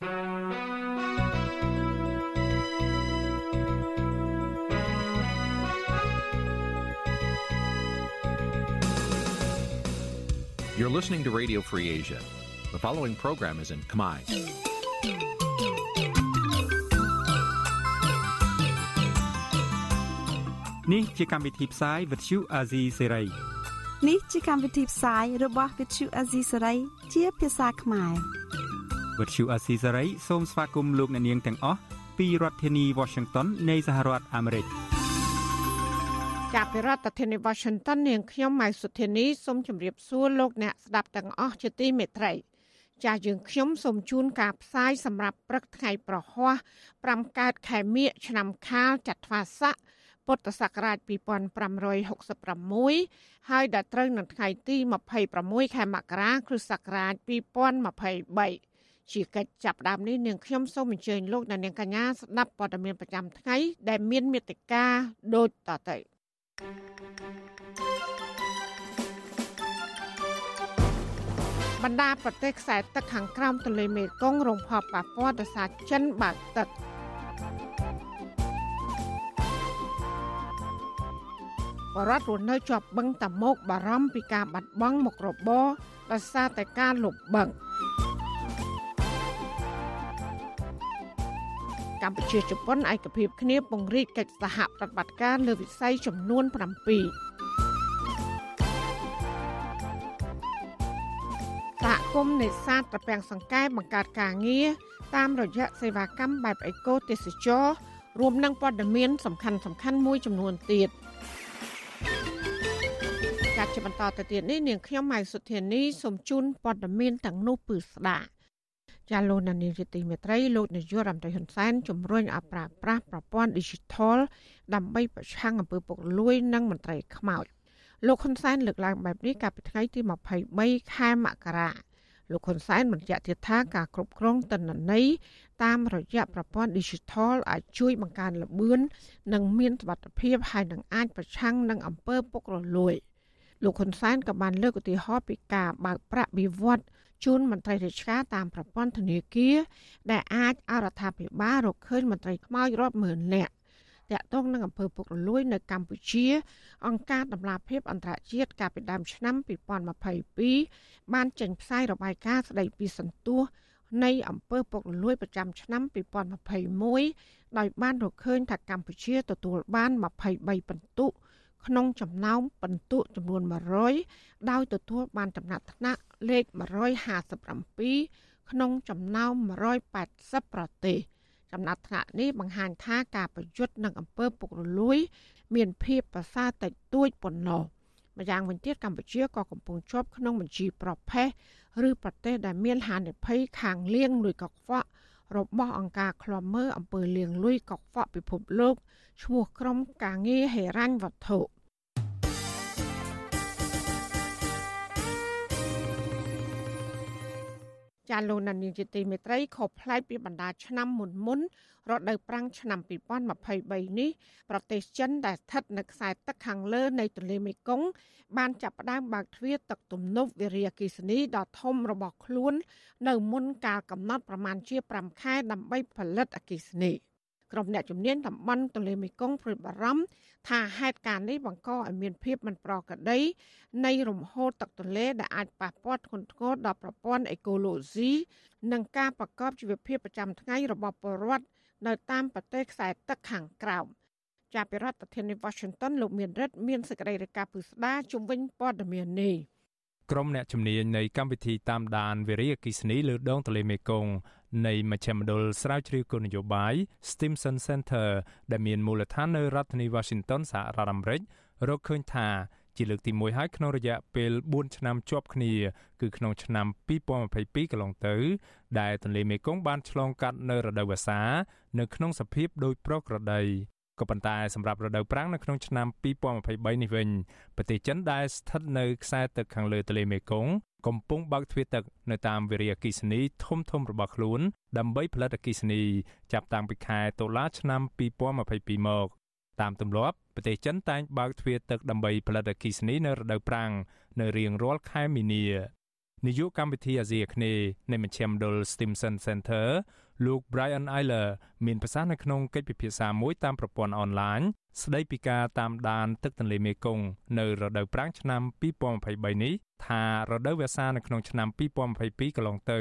You're listening to Radio Free Asia. The following program is in Khmer. Nǐ chi càm bi tiệp xáy vệt chiu a zì sáy. នេះជាកម្មវិធីផ្សាយរបស់ Vithu Azisari ជាភាសាខ្មែរ វត្តឈូអាស៊ីសេរីសូមស្វាគមន៍លោកអ្នកនាងទាំងអស់ពីរដ្ឋធានី Washington នៃសហរដ្ឋអាមេរិកចាប់ពីរដ្ឋធានី Washington នាងខ្ញុំម៉ៃសុធានីសូមជម្រាបសួរលោកអ្នកស្ដាប់ទាំងអស់ជាទីមេត្រីចាស់យើងខ្ញុំសូមជូនការផ្សាយសម្រាប់ព្រឹកថ្ងៃប្រហ័ស5កើតខែមិញឆ្នាំខាលចត្វាស័កពុទ្ធសករាជ2566ហើយដល់ត្រូវនៅថ្ងៃទី26ខែមករា គ្រិស្តសករាជ2023 ជាកិច្ចចាប់ផ្ដើមនេះនាងខ្ញុំសូមអញ្ជើញលោកអ្នកនាងកញ្ញាស្ដាប់ព័ត៌មានប្រចាំថ្ងៃដែលមានមេត្តាដូចតទៅបណ្ដាប្រទេសខ្សែទឹកខាងក្រោមទន្លេមេគង្គរងផលប៉ះពាល់ដោយសារចិនបើកទឹកបរដ្ឋរស់នៅជាប់បឹងតាមុកបារម្ភពីការបាត់បង់មុខរបរដោយសារតែការលុបបឹង កម្ពុជាជប៉ុនឯកភាពគ្នាពង្រីកកិច្ចសហប្រតិបត្តិការលើវិស័យចំនួន7សហគមន៍នេសាទត្រពាំងសង្កែបង្កើតការងារតាមរយៈសេវាកម្មបែបអេកូទេសចររួមនឹងព័ត៌មានសំខាន់សំខាន់មួយចំនួនទៀត។ចាត់ជាបន្តទៅទៀតនេះនាងខ្ញុំម៉ៃសុធានីសូមជូនព័ត៌មានទាំងនោះពឺស្ដា ចាលោកនានីជាទីមេត្រីលោកនាយករដ្ឋមន្ត្រីហ៊ុនសែនជំរុញឲ្យប្រើប្រាស់ប្រព័ន្ធ Digital ដើម្បីប្រឆាំងអំពើពុករលួយ និងមន្ត្រីខ្មោចលោកហ៊ុនសែនលើកឡើងបែបនេះកាលពីថ្ងៃទី23ខែមករាលោកហ៊ុនសែនបញ្ជាក់ទៀតថាការគ្រប់គ្រងទិន្នន័យតាមរយៈប្រព័ន្ធ Digital អាចជួយបង្កើនល្បឿននិងមានសុវត្ថិភាពហើយនឹងអាចប្រឆាំងនឹងអំពើពុករលួយ។លោកហ៊ុនសែនក៏បានលើកឧទាហរណ៍ពីការបើកប្រាក់បៀវត្ស ជូនមន្ត្រីរាជការតាមប្រព័ន្ធធនាគារដែលអាចអរដ្ឋាភិបាលរកឃើញមន្ត្រីខ្មោចរាប់ម៉ឺននាក់តាក់ទងនឹងអំពើពុករលួយនៅកម្ពុជា អង្គការដំឡាភិបអន្តរជាតិកាលពីដើមឆ្នាំ2022បានចេញផ្សាយរបាយការណ៍ស្តីពីសន្ទុះនៃអំពើពុករលួយប្រចាំឆ្នាំ2021ដោយបានរកឃើញថាកម្ពុជាទទួលបាន23ពិន្ទុ ក្នុងចំណោមពិន្ទុចំនួន100ដោយទទួលបានចំណាត់ថ្នាក់លេខ157ក្នុងចំណោម180ប្រទេសចំណាត់ថ្នាក់នេះបង្ហាញថាការប្រយុទ្ធនឹងអំពើពុករលួយ មានភាពប្រសើរតិចតួចប៉ុណ្ណោះម្យ៉ាងវិញទៀតកម្ពុជាក៏កំពុងជាប់ក្នុងបញ្ជីប្រភេទឬប្រទេសដែលមានហានិភ័យខាងលៀងលួយកខ្វក់ របស់អង្គការឃ្លាំមើលអំពើលៀងលួយកខ្វក់ពិភពលោកឈ្មោះក្រុមការងារហេរញ្ញវត្ថុចាលោកណានីជាទីមេត្រីខុសប្លែកពីបណ្ដាឆ្នាំមុនមុន រដូវប្រាំងឆ្នាំ2023នេះប្រទេសចិនដែលស្ថិតនៅខ្សែទឹកខាងលើនៃទន្លេមេគង្គបានចាប់ផ្ដើមបើកទ្វារទឹកទំនប់វារីអគ្គិសនីដ៏ធំរបស់ខ្លួន នៅមុនកាលកំណត់ប្រមាណជា5ខែដើម្បីផលិតអគ្គិសនីក្រុមអ្នកជំនាញតំបន់ទន្លេមេគង្គព្រួយបារម្ភថាហេតុការណ៍នេះបង្កឲ្យមានភាពមិនប្រក្រតីនៃរំហូរទឹកទន្លេដែលអាចប៉ះពាល់ធ្ងន់ធ្ងរដល់ប្រព័ន្ធអេកូឡូស៊ីនិងការប្រកបជីវភាពប្រចាំថ្ងៃរបស់ពលរដ្ឋ នៅតាមប្រទេសខ្សែទឹកខាងក្រោមចាប់ពីរដ្ឋធានី Washington លោកមានរិទ្ធមានសេចក្តីរាយការណ៍ពិស្ដាជំវិញព័ត៌មាននេះក្រុមអ្នកជំនាញនៃកម្មវិធីតាមដានវិរិយអគិសនីលើដងទន្លេមេគង្គនៃមជ្ឈមណ្ឌលស្រាវជ្រាវគោលនយោបាយ Stimson Center ដែលមានមូលដ្ឋាននៅរដ្ឋធានី Washington សហរដ្ឋអាមេរិករកឃើញថា ជាលើកទី1ហើយក្នុងរយៈពេល4ឆ្នាំជាប់គ្នាគឺក្នុងឆ្នាំ2022កន្លងទៅ ដែលទន្លេមេគង្គបានឆ្លងកាត់នៅរដូវវស្សានៅក្នុងសភាពដូចប្រក្រតីក៏ប៉ុន្តែសម្រាប់រដូវប្រាំងនៅក្នុងឆ្នាំ2023នេះវិញប្រទេសចិនដែលស្ថិតនៅខ្សែទឹកខាងលើទន្លេមេគង្គកំពុងបើកទ្វារទឹកនៅតាមវិរិយអគិសនីធំធំរបស់ខ្លួន ដើម្បីផលិតអគិសនី ចាប់តាំងពីខែតុលាឆ្នាំ2022មក តាមទម្លាប់ប្រទេសចិនតែងបើកទ្វារទឹកដើម្បីផលិតអគិសនីនៅរដូវប្រាំងនៅរៀងរាល់ខែមីនានាយកកម្មវិធីអាស៊ីអាគ្នេយ៍នៃមជ្ឈមណ្ឌល Stimson Center លោក Brian Eiler មានប្រសាសន៍នៅក្នុងកិច្ចពិភាក្សាមួយតាមប្រព័ន្ធអនឡាញស្ដីពីការតាមដានទឹកទន្លេមេគង្គនៅរដូវប្រាំងឆ្នាំ2023នេះថារដូវវស្សានៅក្នុងឆ្នាំ2022កន្លងទៅ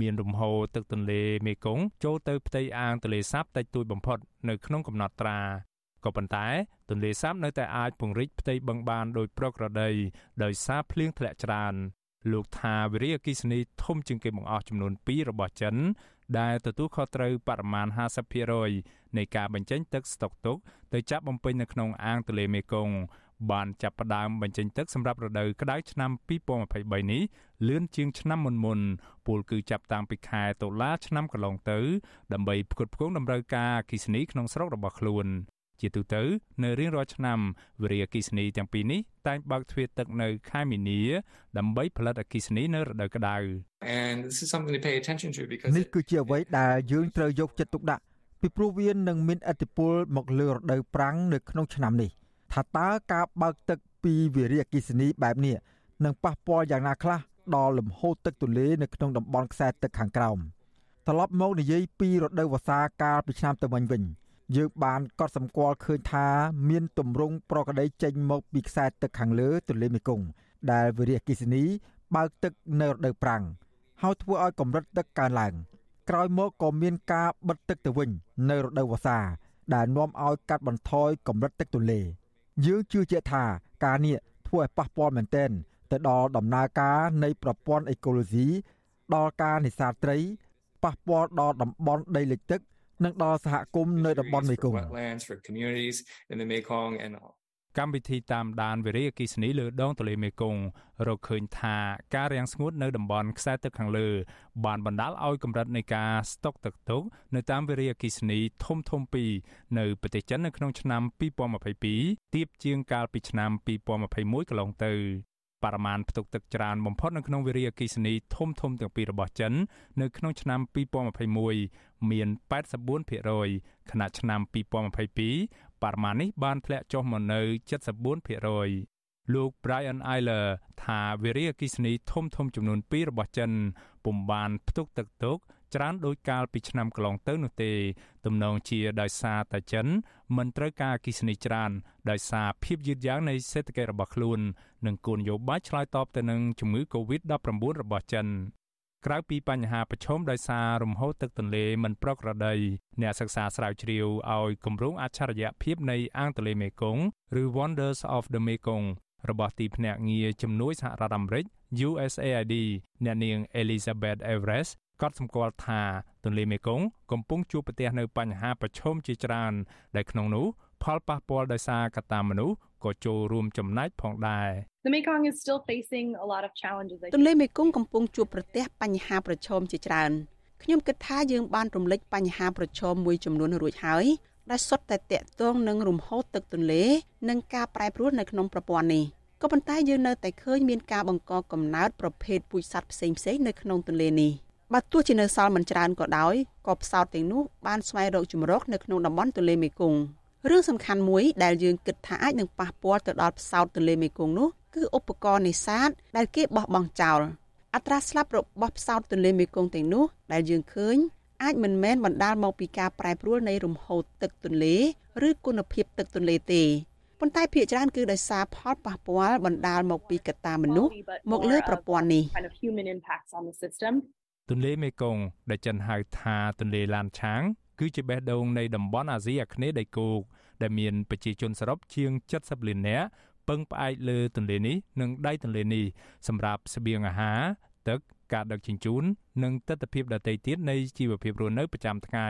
មានរំហូរទឹកទន្លេមេគង្គចូលទៅផ្ទៃអាងទន្លេសាបតិចតួចបំផុតនៅក្នុងកំណត់ត្រា ក៏ប៉ុន្តែទន្លេសាបនៅតែអាចពង្រីកផ្ទៃបឹងបានដោយប្រក្រតីដោយសារភ្លៀងធ្លាក់ច្រើនលោកថាវិរិយអគិសនីធំជាងគេបង្អស់ចំនួន2របស់ចិន ដែលទទួលខុសត្រូវបរិមាណ50%នៃការបញ្ចេញទឹកស្តុកទុកទៅចាប់បំពេញនៅក្នុងអាងទន្លេមេគង្គបានចាប់ផ្ដើមបញ្ចេញទឹកសម្រាប់រដូវក្តៅឆ្នាំ2023នេះលឿនជាងឆ្នាំមុនមុនពលគឺចាប់តាំងពីខែតុលាឆ្នាំកន្លងទៅ ដើម្បីផ្គត់ផ្គង់តម្រូវការអគ្គិសនីក្នុងស្រុករបស់ខ្លួន ជាទូទៅនៅរៀងរាល់ឆ្នាំវិរិយអគ្គិសនីទាំងពីរនេះតែងបើកទ្វារទឹកនៅខែមីនាដើម្បីផលិតអគ្គិសនីនៅរដូវក្តៅ and this is something to pay attention to because នេះគឺជាអ្វីដែលយើងត្រូវយកចិត្តទុកដាក់ពីព្រោះវានឹងមានឥទ្ធិពលមកលើរដូវប្រាំងនៅក្នុងឆ្នាំនេះថាតើការបើកទឹកពីវិរិយអគ្គិសនីបែបនេះនឹងប៉ះពាល់យ៉ាងណាខ្លះដល់លំហូរទឹកទន្លេនៅក្នុងតំបន់ខ្សែទឹកខាងក្រោមត្រឡប់មកនិយាយពីរដូវវស្សាកាលពីឆ្នាំទៅវិញវិញ យើងបានកត់សម្គាល់ឃើញថាមានទម្រង់ប្រក្តីចេញមកពីខ្សែទឹកខាងលើទន្លេមេគង្គដែលវិរិយអគ្គិសនីបើកទឹកនៅរដូវប្រាំងហើយធ្វើឲ្យកម្រិតទឹកកើនឡើង ក្រោយមកក៏មានការបិទទឹកទៅវិញ នៅរដូវវស្សា ដែលនាំឲ្យកាត់បន្ថយកម្រិតទឹកទន្លេយើងជឿជាក់ថាការនេះធ្វើឲ្យប៉ះពាល់មែនទែនទៅដល់ដំណើរការនៃប្រព័ន្ធអេកូឡូស៊ីដល់ការនេសាទត្រីប៉ះពាល់ដល់តំបន់ដីលិចទឹក និងដល់សហគមន៍នៅតំបន់មេគង្គកម្មវិធីតាមដានវិរិយអគិសនីលើដងទន្លេមេគង្គរកឃើញថាការរាំងស្ងួតនៅតំបន់ខ្សែទឹកខាងលើ បានបណ្ដាលឲ្យកម្រិតនៃការស្តុកទឹកទុកនៅតាមវិរិយអគិសនីធំធំពីរនៅប្រទេសចិននៅក្នុងឆ្នាំ2022ទៀបជាងកាលពីឆ្នាំ2021កន្លងទៅ បរិមាណផ្ទុកទឹកច្រើនបំផុតនៅក្នុងវិរិយអគិសនីធំធំទាំងពីររបស់ចិននៅក្នុងឆ្នាំ2021មាន84%ខណៈឆ្នាំ2022បរិមាណនេះបានធ្លាក់ចុះមកនៅ74%លោក Brian Eiler ថាវិរិយអគិសនីធំធំចំនួន2របស់ចិនពុំបានផ្ទុកទឹកទុក ច្រើនដោយកាលពីឆ្នាំកន្លងទៅនោះទេទំនងជាដោយសារតែចិន មិនត្រូវការអគិសនីច្រើនដោយសារភាពយឺតយ៉ាវនៃសេដ្ឋកិច្ចរបស់ខ្លួន និងគោលនយោបាយឆ្លើយតបទៅនឹងជំងឺ Covid-19 របស់ចិនក្រៅពីបញ្ហាប្រឈមដោយសាររំហូរទឹកទន្លេមិនប្រក្រតីអ្នកសិក្សាស្រាវជ្រាវឲ្យគម្រោងអច្ឆរិយភាពនៃអាងទន្លេមេគង្គឬ Wonders of the Mekong របស់ទីភ្នាក់ងារជំនួយសហរដ្ឋអាមេរិក USAID អ្នកនាង Elizabeth Everest កត់សម្គាល់ថាទន្លេមេគង្គកំពុងជួបប្រទះនៅបញ្ហាប្រឈមជាច្រើន ដែលក្នុងនោះផលប៉ះពាល់ដោយសារកត្តាមនុស្សក៏ចូលរួមចំណែកផងដែរ The Mekong is still facing a lot of challenges. ទន្លេមេគង្គកំពុងជួបប្រទះបញ្ហាប្រឈមជាច្រើនខ្ញុំគិតថាយើងបានរំលេចបញ្ហាប្រឈមមួយចំនួនរួចហើយដែលសុទ្ធតែតាក់ទងនឹងរំហូរទឹកទន្លេនិងការប្រែប្រួលនៅក្នុងប្រព័ន្ធនេះក៏ប៉ុន្តែយើងនៅតែឃើញមានការបង្កកំណើតប្រភេទពូជសត្វផ្សេងៗនៅក្នុងទន្លេនេះ បើទោះជានៅសល់មិនច្រើនក៏ដោយក៏ផ្សោតទាំងនោះបានស្វែងរកជំរកនៅក្នុងតំបន់ទន្លេមេគង្គរឿងសំខាន់មួយដែលយើងគិតថាអាចនឹងប៉ះពាល់ទៅដល់ផ្សោតទន្លេមេគង្គនោះគឺឧបករណ៍នេសាទដែលគេបោះបង់ចោលអត្រាស្លាប់របស់ផ្សោតទន្លេមេគង្គទាំងនោះដែលយើងឃើញអាចមិនមែនបណ្ដាលមកពីការប្រែប្រួលនៃរំហូរទឹកទន្លេឬគុណភាពទឹកទន្លេទេប៉ុន្តែភាគច្រើនគឺដោយសារផលប៉ះពាល់បណ្ដាលមកពីកត្តាមនុស្សមកលើប្រព័ន្ធនេះ ទន្លេមេគង្គដែលចិនហៅថាទន្លេឡានឆាង គឺជាបេះដូងនៃតំបន់អាស៊ីអាគ្នេយ៍ដីគោកដែលមានប្រជាជនសរុបជាង70លាននាក់ពឹងផ្អែកលើទន្លេនេះនិងដៃទន្លេនេះសម្រាប់ស្បៀងអាហារ ទឹកការដឹកជញ្ជូននិងទស្សនវិជ្ជាដទៃទៀតនៃជីវភាពរស់នៅប្រចាំថ្ងៃ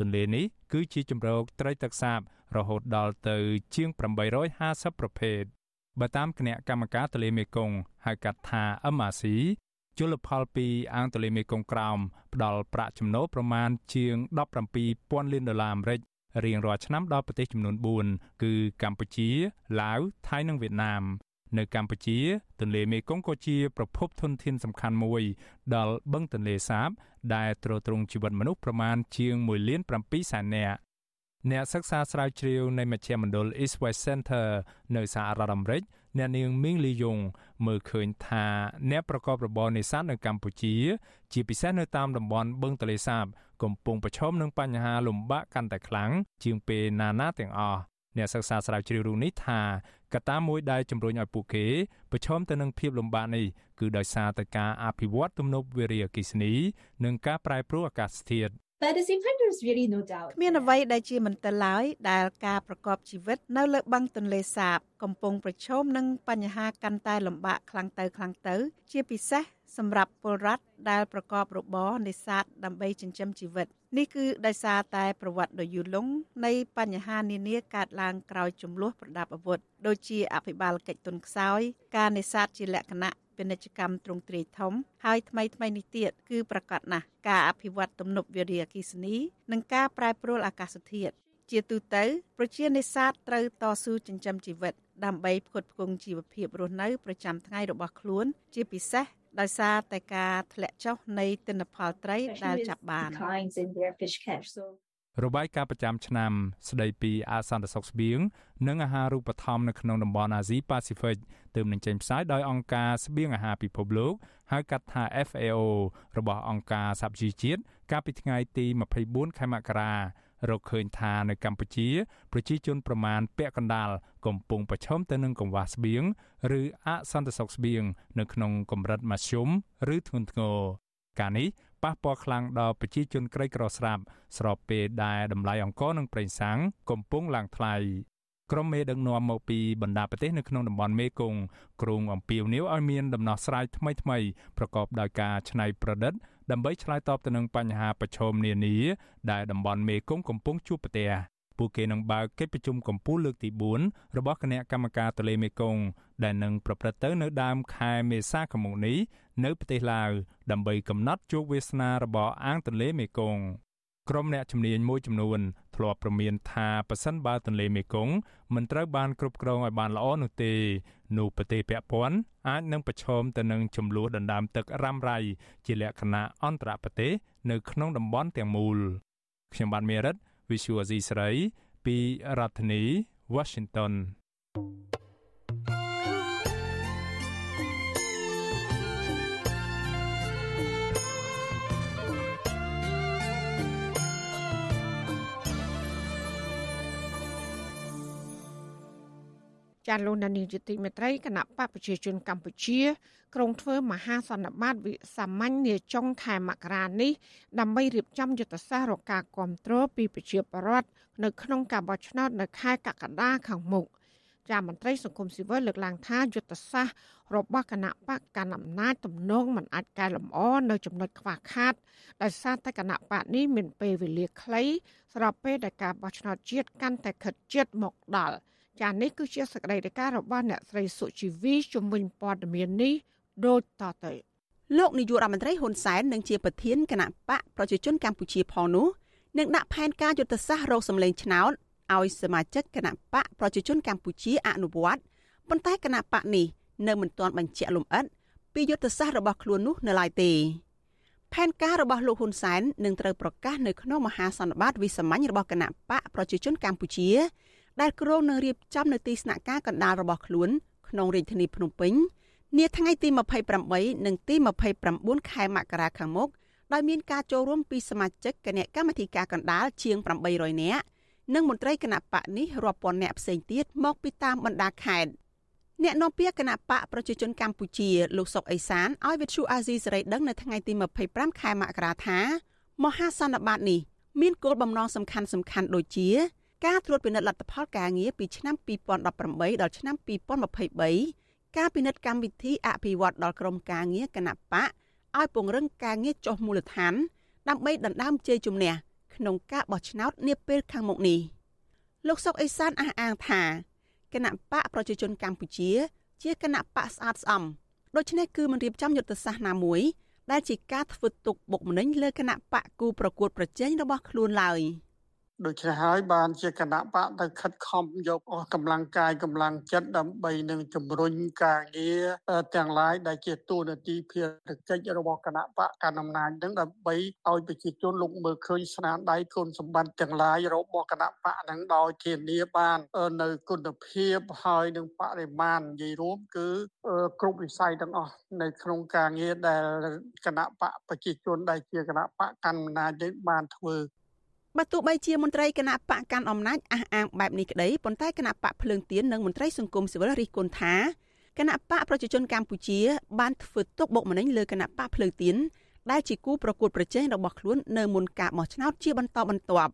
ទន្លេនេះគឺជាជំរកត្រីទឹកសាបរហូតដល់ទៅជាង850ប្រភេទបើតាមគណៈកម្មការទន្លេមេគង្គហៅកាត់ថា MRC ជលផលពីអាងទន្លេមេគង្គក្រោមផ្ដល់ប្រាក់ចំណូលប្រមាណជាង17,000លានដុល្លារអាមេរិករៀងរាល់ឆ្នាំដល់ប្រទេសចំនួន4គឺកម្ពុជា ឡាវថៃនិងវៀតណាម នៅកម្ពុជា ទន្លេមេគង្គក៏ជាប្រភពធនធានសំខាន់មួយ ដល់បឹងទន្លេសាប ដែលទ្រទ្រង់ជីវិតមនុស្សប្រមាណជាង1លាន7សែននាក់អ្នកសិក្សាស្រាវជ្រាវនៃមជ្ឈមណ្ឌល East West Center នៅសហរដ្ឋអាមេរិក អ្នកនាងមីងលីយ៉ុងមើលឃើញថាអ្នកប្រកបរបរនេសាទនៅកម្ពុជា ជាពិសេសនៅតាមតំបន់បឹងទន្លេសាប កំពុងប្រឈមនឹងបញ្ហាលំបាកកាន់តែខ្លាំងជាងពេលណាណាទាំងអស់អ្នកសិក្សាស្រាវជ្រាវរូបនេះថាកត្តាមួយដែលជំរុញឲ្យពួកគេប្រឈមទៅនឹងភាពលំបាកនេះគឺដោយសារតែការអភិវឌ្ឍទំនប់វារីអគ្គិសនី និងការប្រែប្រួលអាកាសធាតុ But at the same time there's really no doubt គ្មានអ្វីដែលជាមន្ទិលឡើយដែលការប្រកបជីវិតនៅលើបឹងទន្លេសាបកំពុងប្រឈមនឹងបញ្ហាកាន់តែលំបាកខ្លាំងទៅខ្លាំងទៅ ជាពិសេស សម្រាប់ពលរដ្ឋដែលប្រកបរបរនេសាទដើម្បីចិញ្ចឹមជីវិតនេះគឺដោយសារតែប្រវត្តិដ៏យូរលង់នៃបញ្ហានានាកើតឡើងក្រោយចំនួនប្រដាប់អាវុធដូចជាអភិបាលកិច្ចទុនខ្សោយការនេសាទជាលក្ខណៈពាណិជ្ជកម្មទ្រង់ទ្រាយធំហើយថ្មីថ្មីនេះទៀតគឺប្រកាសណាស់ការអភិវឌ្ឍទំនប់វារីអគ្គិសនីនិងការប្រែប្រួលអាកាសធាតុជាទូទៅប្រជានេសាទត្រូវតស៊ូចិញ្ចឹមជីវិតដើម្បីផ្គត់ផ្គង់ជីវភាពរស់នៅប្រចាំថ្ងៃរបស់ខ្លួន ជាពិសេស ដោយសារតែការធ្លាក់ចុះនៃទិន្នផលត្រីដែលចាប់បានរបាយការណ៍ប្រចាំឆ្នាំ ស្ដីពីអសន្តិសុខស្បៀងនិងអាហារូបត្ថម្ភនៅក្នុងតំបន់អាស៊ីប៉ាស៊ីហ្វិកទើបនឹងចេញផ្សាយដោយអង្គការស្បៀងអាហារពិភពលោកហៅកាត់ថា FAO របស់អង្គការសហជីវជាតិកាលពីថ្ងៃទី24ខែមករា រកឃើញថានៅកម្ពុជា ប្រជាជនប្រមាណពាក់កណ្ដាលកំពុងប្រឈមទៅនឹងកង្វះស្បៀងឬអសន្តិសុខស្បៀងនៅក្នុងកម្រិតមធ្យមឬធ្ងន់ធ្ងរការនេះប៉ះពាល់ខ្លាំងដល់ប្រជាជនក្រីក្រស្រាប់ស្របពេលដែលតម្លៃអង្ករនិងប្រេងសាំងកំពុងឡើងថ្លៃ ក្រុមមេដឹកនាំមកពីបណ្ដាប្រទេសនៅក្នុងតំបន់មេគង្គគ្រងអំពាវនាវឲ្យមានដំណោះស្រាយថ្មីៗប្រកបដោយការច្នៃប្រឌិតដើម្បីឆ្លើយតបទៅនឹងបញ្ហាប្រឈមនានាដែលតំបន់មេគង្គកំពុងជួបប្រទះពួកគេនឹងបើកកិច្ចប្រជុំកំពូលលើកទី4របស់គណៈកម្មការទន្លេមេគង្គដែលនឹងប្រព្រឹត្តទៅនៅដើមខែមេសាឆ្នាំនេះនៅប្រទេសឡាវដើម្បីកំណត់ជោគវាសនារបស់អាងទន្លេមេគង្គ ក្រុមអ្នកជំនាញមួយចំនួនធ្លាប់ប្រមានថាប៉ះសិនបើទន្លេមេគង្គមិនត្រូវបានគ្រប់គ្រងឲ្យបានល្អនោះទេនោះប្រទេសពាក់ព័ន្ធអាចនឹងប្រឈមទៅនឹងចំនួនដណ្ដើមទឹករ៉ាំរ៉ៃជាលក្ខណៈអន្តរប្រទេសនៅក្នុងតំបន់ទាំងមូលខ្ញុំបាទមេរិត Visual Asia ស្រីពីរដ្ឋធានី Washington thank you ចាលោកនានីជាទីមេត្រីគណៈបកប្រជាជនកម្ពុជាក្រុងធ្វើមហាសន្និបាតវិសាមញ្ញនាចុងខែមករានេះដើម្បីរៀបចំយុទ្ធសាស្ត្ររកការគ្រប់គ្រងពីប្រជាពលរដ្ឋនៅក្នុងការបោះឆ្នោតនៅខែកក្កដាខាងមុខចាមន្ត្រីសង្គមស៊ីវិលលើកឡើងថាយុទ្ធសាស្ត្ររបស់គណៈបកកណ្ដាលអំណាចទំនងមិនអាចកែលម្អនៅចំណុចខ្វះខាតដោយសារតែគណៈបកនេះមានពេលវេលាខ្លីស្របពេលដែលការបោះឆ្នោតជាតិកាន់តែខិតជិតមកដល់ ចានេះគឺជាសកម្មភាពរបស់អ្នកស្រីសុជីវីជំនាញព័ត៌មាននេះដូចតទៅលោកនាយករដ្ឋមន្ត្រីហ៊ុនសែននឹងជាប្រធានគណៈបកប្រជាជនកម្ពុជាផងនោះនឹងដាក់ផែនការយុទ្ធសាស្ត្ររកសម្លេងឆ្នោតឲ្យសមាជិកគណៈបកប្រជាជនកម្ពុជាអនុវត្តប៉ុន្តែគណៈបកនេះនៅមិនទាន់បញ្ជាក់លម្អិតពីយុទ្ធសាស្ត្ររបស់ខ្លួននោះនៅឡើយទេផែនការរបស់លោកហ៊ុនសែននឹងត្រូវប្រកាសនៅក្នុងមហាសន្និបាតវិសាមញ្ញរបស់គណៈបកប្រជាជនកម្ពុជា ដែលគ្រោងនឹងរៀបចំនៅទីស្នាក់ការកណ្ដាលរបស់ខ្លួនក្នុងរាជធានីភ្នំពេញនាថ្ងៃទី28និងទី29ខែមករាខាងមុខដោយមានការចូលរួមពីសមាជិកគណៈកម្មាធិការកណ្ដាលជាង800នាក់និងមន្ត្រីគណៈបកនេះរាប់ពាន់នាក់ផ្សេងទៀតមកពីតាមបណ្ដាខេត្តអ្នកនាំពាក្យគណៈបកប្រជាជនកម្ពុជាលោកសុកអេសានឲ្យវិទ្យុអាស៊ីសេរីដឹងនៅថ្ងៃទី25ខែមករាថា មហាសន្និបាតនេះមានគោលបំណងសំខាន់សំខាន់ដូចជា ការត្រួតពិនិត្យលទ្ធផលការងារពីឆ្នាំ2018ដល់ឆ្នាំ2023ការពិនិត្យកម្មវិធីអភិវឌ្ឍដល់ក្រមការងារគណៈបកឲ្យពង្រឹងការងារចុះមូលដ្ឋាន ដើម្បីដណ្ដើមជ័យជំនះក្នុងការបោះឆ្នោតនាពេលខាងមុខនេះលោកសុកអេសានអះអាងថាគណៈបកប្រជាជនកម្ពុជា ជាគណៈបកស្អាតស្អំដូច្នេះគឺមិនរៀបចំយុទ្ធសាស្ត្រណាមួយដែលជាការធ្វើទុកបុកម្នេញលើគណៈបកគូប្រកួតប្រជែងរបស់ខ្លួនឡើយ។ ដូច្នេះហើយបានជាគណៈបកទៅខិតខំយកអស់កម្លាំងកាយកម្លាំងចិត្តដើម្បីនឹងជំរុញការងារទាំងឡាយដែលជាទូនាទីភារកិច្ចរបស់គណៈបកកណ្ដាលអំណាចនឹងដើម្បីឲ្យប្រជាជនលោកមើលឃើញស្នាដៃគុណសម្បត្តិទាំងឡាយរបស់គណៈបកនឹងដោយធានាបាននៅគុណភាពហើយនឹងបរិមាណនិយាយរួមគឺគ្រប់វិស័យទាំងអស់នៅក្នុងការងារដែលគណៈបកប្រជាជនដែលជាគណៈបកកណ្ដាលអំណាចបានធ្វើ បើទោះបីជាមន្ត្រីគណៈបកកាន់អំណាចអះអាងបែបនេះក្តីប៉ុន្តែគណៈបកភ្លើងទៀននិងមន្ត្រីសង្គមស៊ីវិលរិះគន់ថាគណៈបកប្រជាជនកម្ពុជា បានធ្វើទុកបុកម្នេញលើគណៈបកភ្លើងទៀនដែលជាគូប្រកួតប្រជែងរបស់ខ្លួននៅមុនការបោះឆ្នោតជាបន្តបន្ទាប់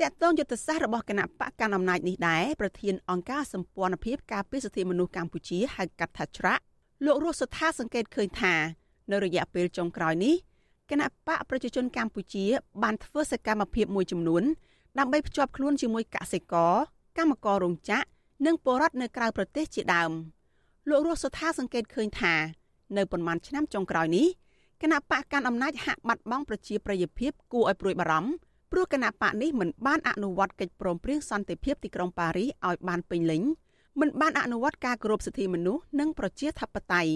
តកតងយុទ្ធសាស្ត្ររបស់គណៈបកកាន់អំណាចនេះដែរប្រធានអង្គការសម្ព័ន្ធភាពការពារសិទ្ធិមនុស្សកម្ពុជាហៅកាត់ថាច្រាក់លោករស់សថាសង្កេតឃើញថា នៅរយៈពេលចុងក្រោយនេះ គណៈបកប្រជាជនកម្ពុជា បានធ្វើសកម្មភាពមួយចំនួនដើម្បីភ្ជាប់ខ្លួនជាមួយកសិករកម្មកររោងចក្រនិងពលរដ្ឋនៅក្រៅប្រទេសជាដើមលោករស់សុថាសង្កេតឃើញថានៅប៉ុន្មានឆ្នាំចុងក្រោយនេះគណៈបកកាន់អំណាចហាក់បាត់បង់ប្រជាប្រិយភាពគួរឲ្យព្រួយបារម្ភព្រោះគណៈបកនេះមិនបានអនុវត្តកិច្ចព្រមព្រៀងសន្តិភាពទីក្រុងប៉ារីសឲ្យបានពេញលេញមិនបានអនុវត្តការគោរពសិទ្ធិមនុស្សនិងប្រជាធិបតេយ្យ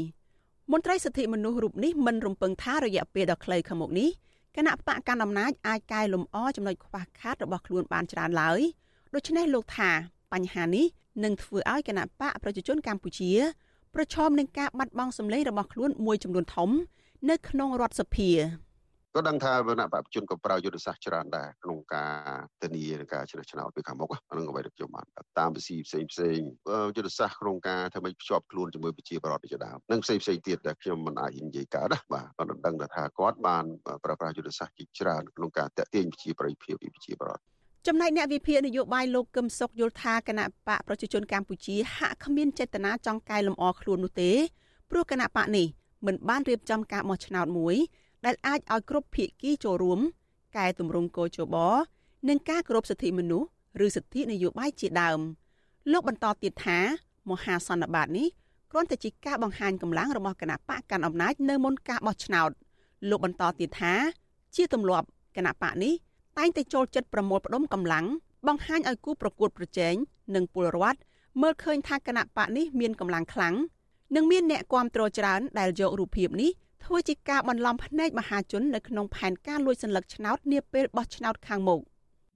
មន្ត្រីសិទ្ធិមនុស្សរូបនេះមិនរំពឹងថារយៈពេលដ៏ខ្លីខាងមុខនេះគណៈបកកណ្ដាលអំណាចអាចកែលម្អចំណុចខ្វះខាតរបស់ខ្លួនបានច្រើនឡើយដូច្នេះលោកថាបញ្ហានេះនឹងធ្វើឲ្យគណៈបកប្រជាជនកម្ពុជាប្រឈមនឹងការបាត់បង់សម្លេងរបស់ខ្លួនមួយចំនួនធំ នៅក្នុងរដ្ឋសភា ក៏ដឹងថាគណៈបព្វជិនក៏ប្រើយុទ្ធសាស្ត្រច្រើនដែរក្នុងការធានានឹងការជ្រើសឆ្នោតពីខាងមុខហ្នឹងអ្វីដែលខ្ញុំបានតាមវិស័យផ្សេងផ្សេងយុទ្ធសាស្ត្រក្នុងការធ្វើឲ្យភ្ជាប់ខ្លួនជាមួយប្រជាប្រដ្ឋជាដើមនិងផ្សេងផ្សេងទៀតដែលខ្ញុំមិនអាចនិយាយកើតណាបាទក៏ដឹងថាគាត់បានប្រើប្រាស់យុទ្ធសាស្ត្រជាច្រើនក្នុងការតាក់ទាញប្រជាប្រិយភាពពីប្រជាប្រដ្ឋចំណែកអ្នកវិភាគនយោបាយលោកកឹមសុខយល់ថាគណៈបកប្រជាជនកម្ពុជាហាក់គ្មានចេតនាចង់កែលម្អខ្លួននោះទេព្រោះគណៈបកនេះមិនបានរៀបចំការបោះឆ្នោតមួយ ដែលអាចឲ្យគ្រប់ភាគីចូលរួមកែតម្រង់កោជបនិងការគោរពសិទ្ធិមនុស្សឬសិទ្ធិនយោបាយជាដើមលោកបន្តទៀតថាមហាសន្និបាតនេះគ្រាន់តែជាការបង្ហាញកម្លាំងរបស់គណៈបកកាន់អំណាចនៅមុនការបោះឆ្នោតលោកបន្តទៀតថា ជាទម្លាប់គណៈបកនេះតែងតែចូលចិត្តប្រមូលផ្ដុំកម្លាំងបង្ហាញឲ្យគូប្រកួតប្រជែងនិងពលរដ្ឋមើលឃើញថាគណៈបកនេះមានកម្លាំងខ្លាំងនិងមានអ្នកគាំទ្រច្រើនដែលយករូបភាពនេះ ធ្វើជាការបន្លំភ្នែកមហាជននៅក្នុងផែនការលួចសន្លឹកឆ្នោតនាពេលបោះឆ្នោតខាងមុខ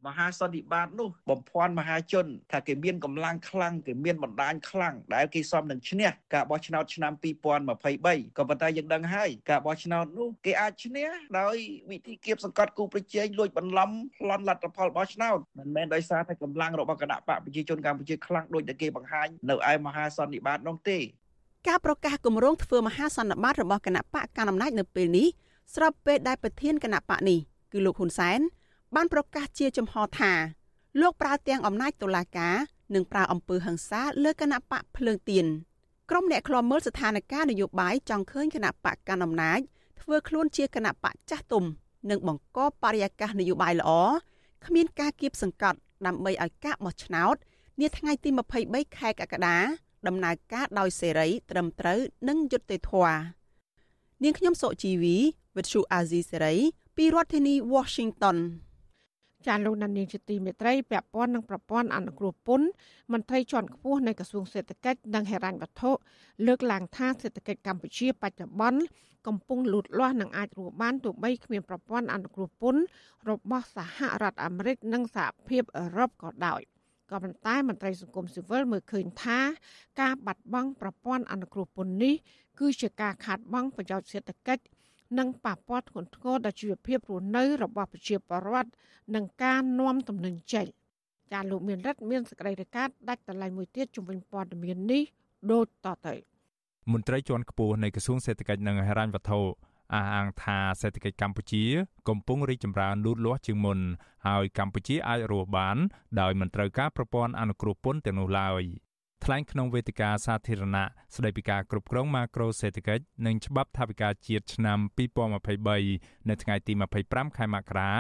មហាសន្និបាតនោះបំភាន់មហាជនថាគេមានកម្លាំងខ្លាំងគេមានបណ្ដាញខ្លាំងដែលគេសមនឹងឈ្នះការបោះឆ្នោតឆ្នាំ2023ក៏ប៉ុន្តែយើងដឹងហើយការបោះឆ្នោតនោះគេអាចឈ្នះដោយវិធីគៀបសង្កត់គូប្រជែងលួចបន្លំប្លន់លទ្ធផលបោះឆ្នោតមិនមែនដោយសារតែកម្លាំងរបស់គណៈបកប្រជាជនកម្ពុជាខ្លាំងដូចតែគេបង្ហាញនៅឯមហាសន្និបាតនោះទេ ការប្រកាសគម្រោងធ្វើមហាសន្និបាតរបស់គណៈបកកណ្ដាលអំណាចនៅពេលនេះស្របពេលដែលប្រធានគណៈបកនេះគឺលោកហ៊ុនសែនបានប្រកាសជាចំហថាលោកប្រើទាំងអំណាចតុលាការនិងប្រើអំពើហិង្សាលើគណៈបកភ្លើងទៀនក្រុមអ្នកខ្លាំមើលស្ថានភាពនយោបាយចង់ឃើញគណៈបកកណ្ដាលអំណាចធ្វើខ្លួនជាគណៈបកចាស់ទុំនិងបង្កបរិយាកាសនយោបាយល្អគ្មានការគៀបសង្កត់ដើម្បីឲ្យការបោះឆ្នោតនាថ្ងៃទី23ខែកក្កដា ដំណើរការដោយសេរី ត្រឹមត្រូវនិងយុត្តិធម៌នាងខ្ញុំសុជីវីវិទ្យុអាស៊ីសេរីពីរដ្ឋធានី Washington ចាលោកនានីជាទីមេត្រីពាក់ព័ន្ធនឹងប្រព័ន្ធអនុគ្រោះពន្ធមន្ត្រីជាន់ខ្ពស់នៃក្រសួងសេដ្ឋកិច្ចនិងហិរញ្ញវត្ថុលើកឡើងថាសេដ្ឋកិច្ចកម្ពុជាបច្ចុប្បន្នកំពុងលូតលាស់និងអាចរស់បានទោះបីគ្មានប្រព័ន្ធអនុគ្រោះពន្ធរបស់សហរដ្ឋអាមេរិកនិងសហភាពអឺរ៉ុបក៏ដោយ ក៏ប៉ុន្តែមន្ត្រីសង្គមស៊ីវិលមើលឃើញថា ការបាត់បង់ប្រព័ន្ធអនុគ្រោះពន្ធនេះគឺជាការខាតបង់ប្រយោជន៍សេដ្ឋកិច្ចនិងប៉ះពាល់ធ្ងន់ធ្ងរដល់ជីវភាពរស់នៅរបស់ប្រជាពលរដ្ឋនិងការនាំទំនិញចេញចាលោកមានរិទ្ធមានសេចក្តីរាយការណ៍ដាច់តឡៃមួយទៀតជំវិញព័ត៌មាននេះដូចតទៅមន្ត្រីជាន់ខ្ពស់នៃក្រសួងសេដ្ឋកិច្ចនិងហិរញ្ញវត្ថុ អះអាងថាសេដ្ឋកិច្ចកម្ពុជា កំពុងរីកចម្រើនលូតលាស់ជាងមុនហើយកម្ពុជាអាចរស់បាន ដោយមិនត្រូវការប្រព័ន្ធអនុគ្រោះពន្ធទាំងនោះឡើយថ្លែងក្នុងវេទិកាសាធារណៈស្តីពីការគ្រប់គ្រងម៉ាក្រូសេដ្ឋកិច្ចនិងច្បាប់ថវិកាជាតិឆ្នាំ2023នៅថ្ងៃទី25ខែមករា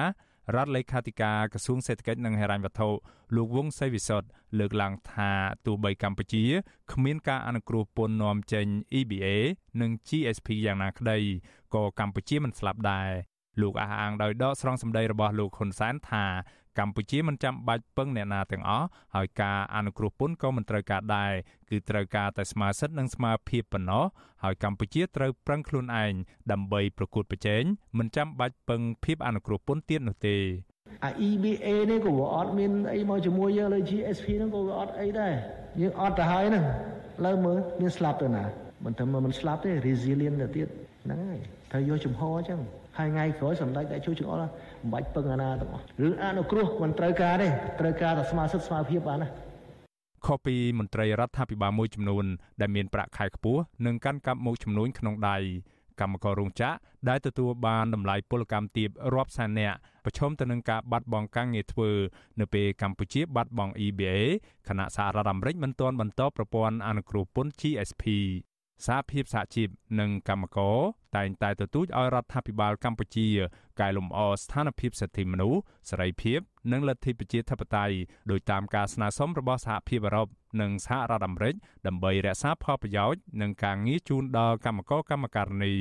រដ្ឋលេខាធិការក្រសួងសេដ្ឋកិច្ចនិងហិរញ្ញវត្ថុលោកវង្សសីវិសុទ្ធលើកឡើងថាទោះបីកម្ពុជាគ្មានការអនុគ្រោះពន្ធនាំចេញ EBA និង GSP យ៉ាងណាក្តី ក៏កម្ពុជាមិនស្លាប់ដែរលោកអះអាងដោយដកស្រង់សម្ដីរបស់លោកហ៊ុនសែនថាកម្ពុជាមិនចាំបាច់ពឹងអ្នកណាទាំងអស់ហើយការអនុគ្រោះពន្ធក៏មិនត្រូវការដែរគឺត្រូវការតែស្មារតីនិងស្មារភាពប៉ុណ្ណោះហើយកម្ពុជាត្រូវប្រឹងខ្លួនឯងដើម្បីប្រកួតប្រជែងមិនចាំបាច់ពឹងភាពអនុគ្រោះពន្ធទៀតនោះទេអា EBA នេះក៏វាអត់មានអីមកជាមួយយើងលើ GSP ហ្នឹងក៏វាអត់អីដែរយើងអត់ទៅហើយហ្នឹងលើមើលមានស្លាប់ទៅណាមិនតែមិនស្លាប់ទេ resilient ទៅទៀតហ្នឹងហើយ ត្រូវយកចំហអញ្ចឹងហើយថ្ងៃក្រោយសម្ដេចតែជួយចង្អុលមិនបាច់ពឹងអាណាទាំងអស់រឿងអនុគ្រោះមិនត្រូវការទេត្រូវការតែស្មារតីស្មារភាពបានណាខុសពីមន្ត្រីរដ្ឋាភិបាលមួយចំនួនដែលមានប្រាក់ខែខ្ពស់និងកាន់កាប់មុខចំនួនក្នុងដៃកម្មកររោងចក្រដែលទទួលបានតម្លៃពលកម្មទាបរាប់សែននាក់ប្រឈមទៅនឹងការបាត់បង់ការងារធ្វើនៅពេលកម្ពុជាបាត់បង់ EBA ខណៈសហរដ្ឋអាមេរិកមិនទាន់បន្តប្រព័ន្ធអនុគ្រោះពន្ធ GSP សហភាពសហជីពនិងកម្មករតែងតែទទូចឲ្យរដ្ឋាភិបាលកម្ពុជាកែលម្អស្ថានភាពសិទ្ធិមនុស្សសេរីភាព និងលទ្ធិប្រជាធិបតេយ្យដោយតាមការស្នើសុំរបស់សហភាពអឺរ៉ុបនិងសហរដ្ឋអាមេរិកដើម្បីរក្សាផលប្រយោជន៍និងការងារជូនដល់កម្មករកម្មការិនី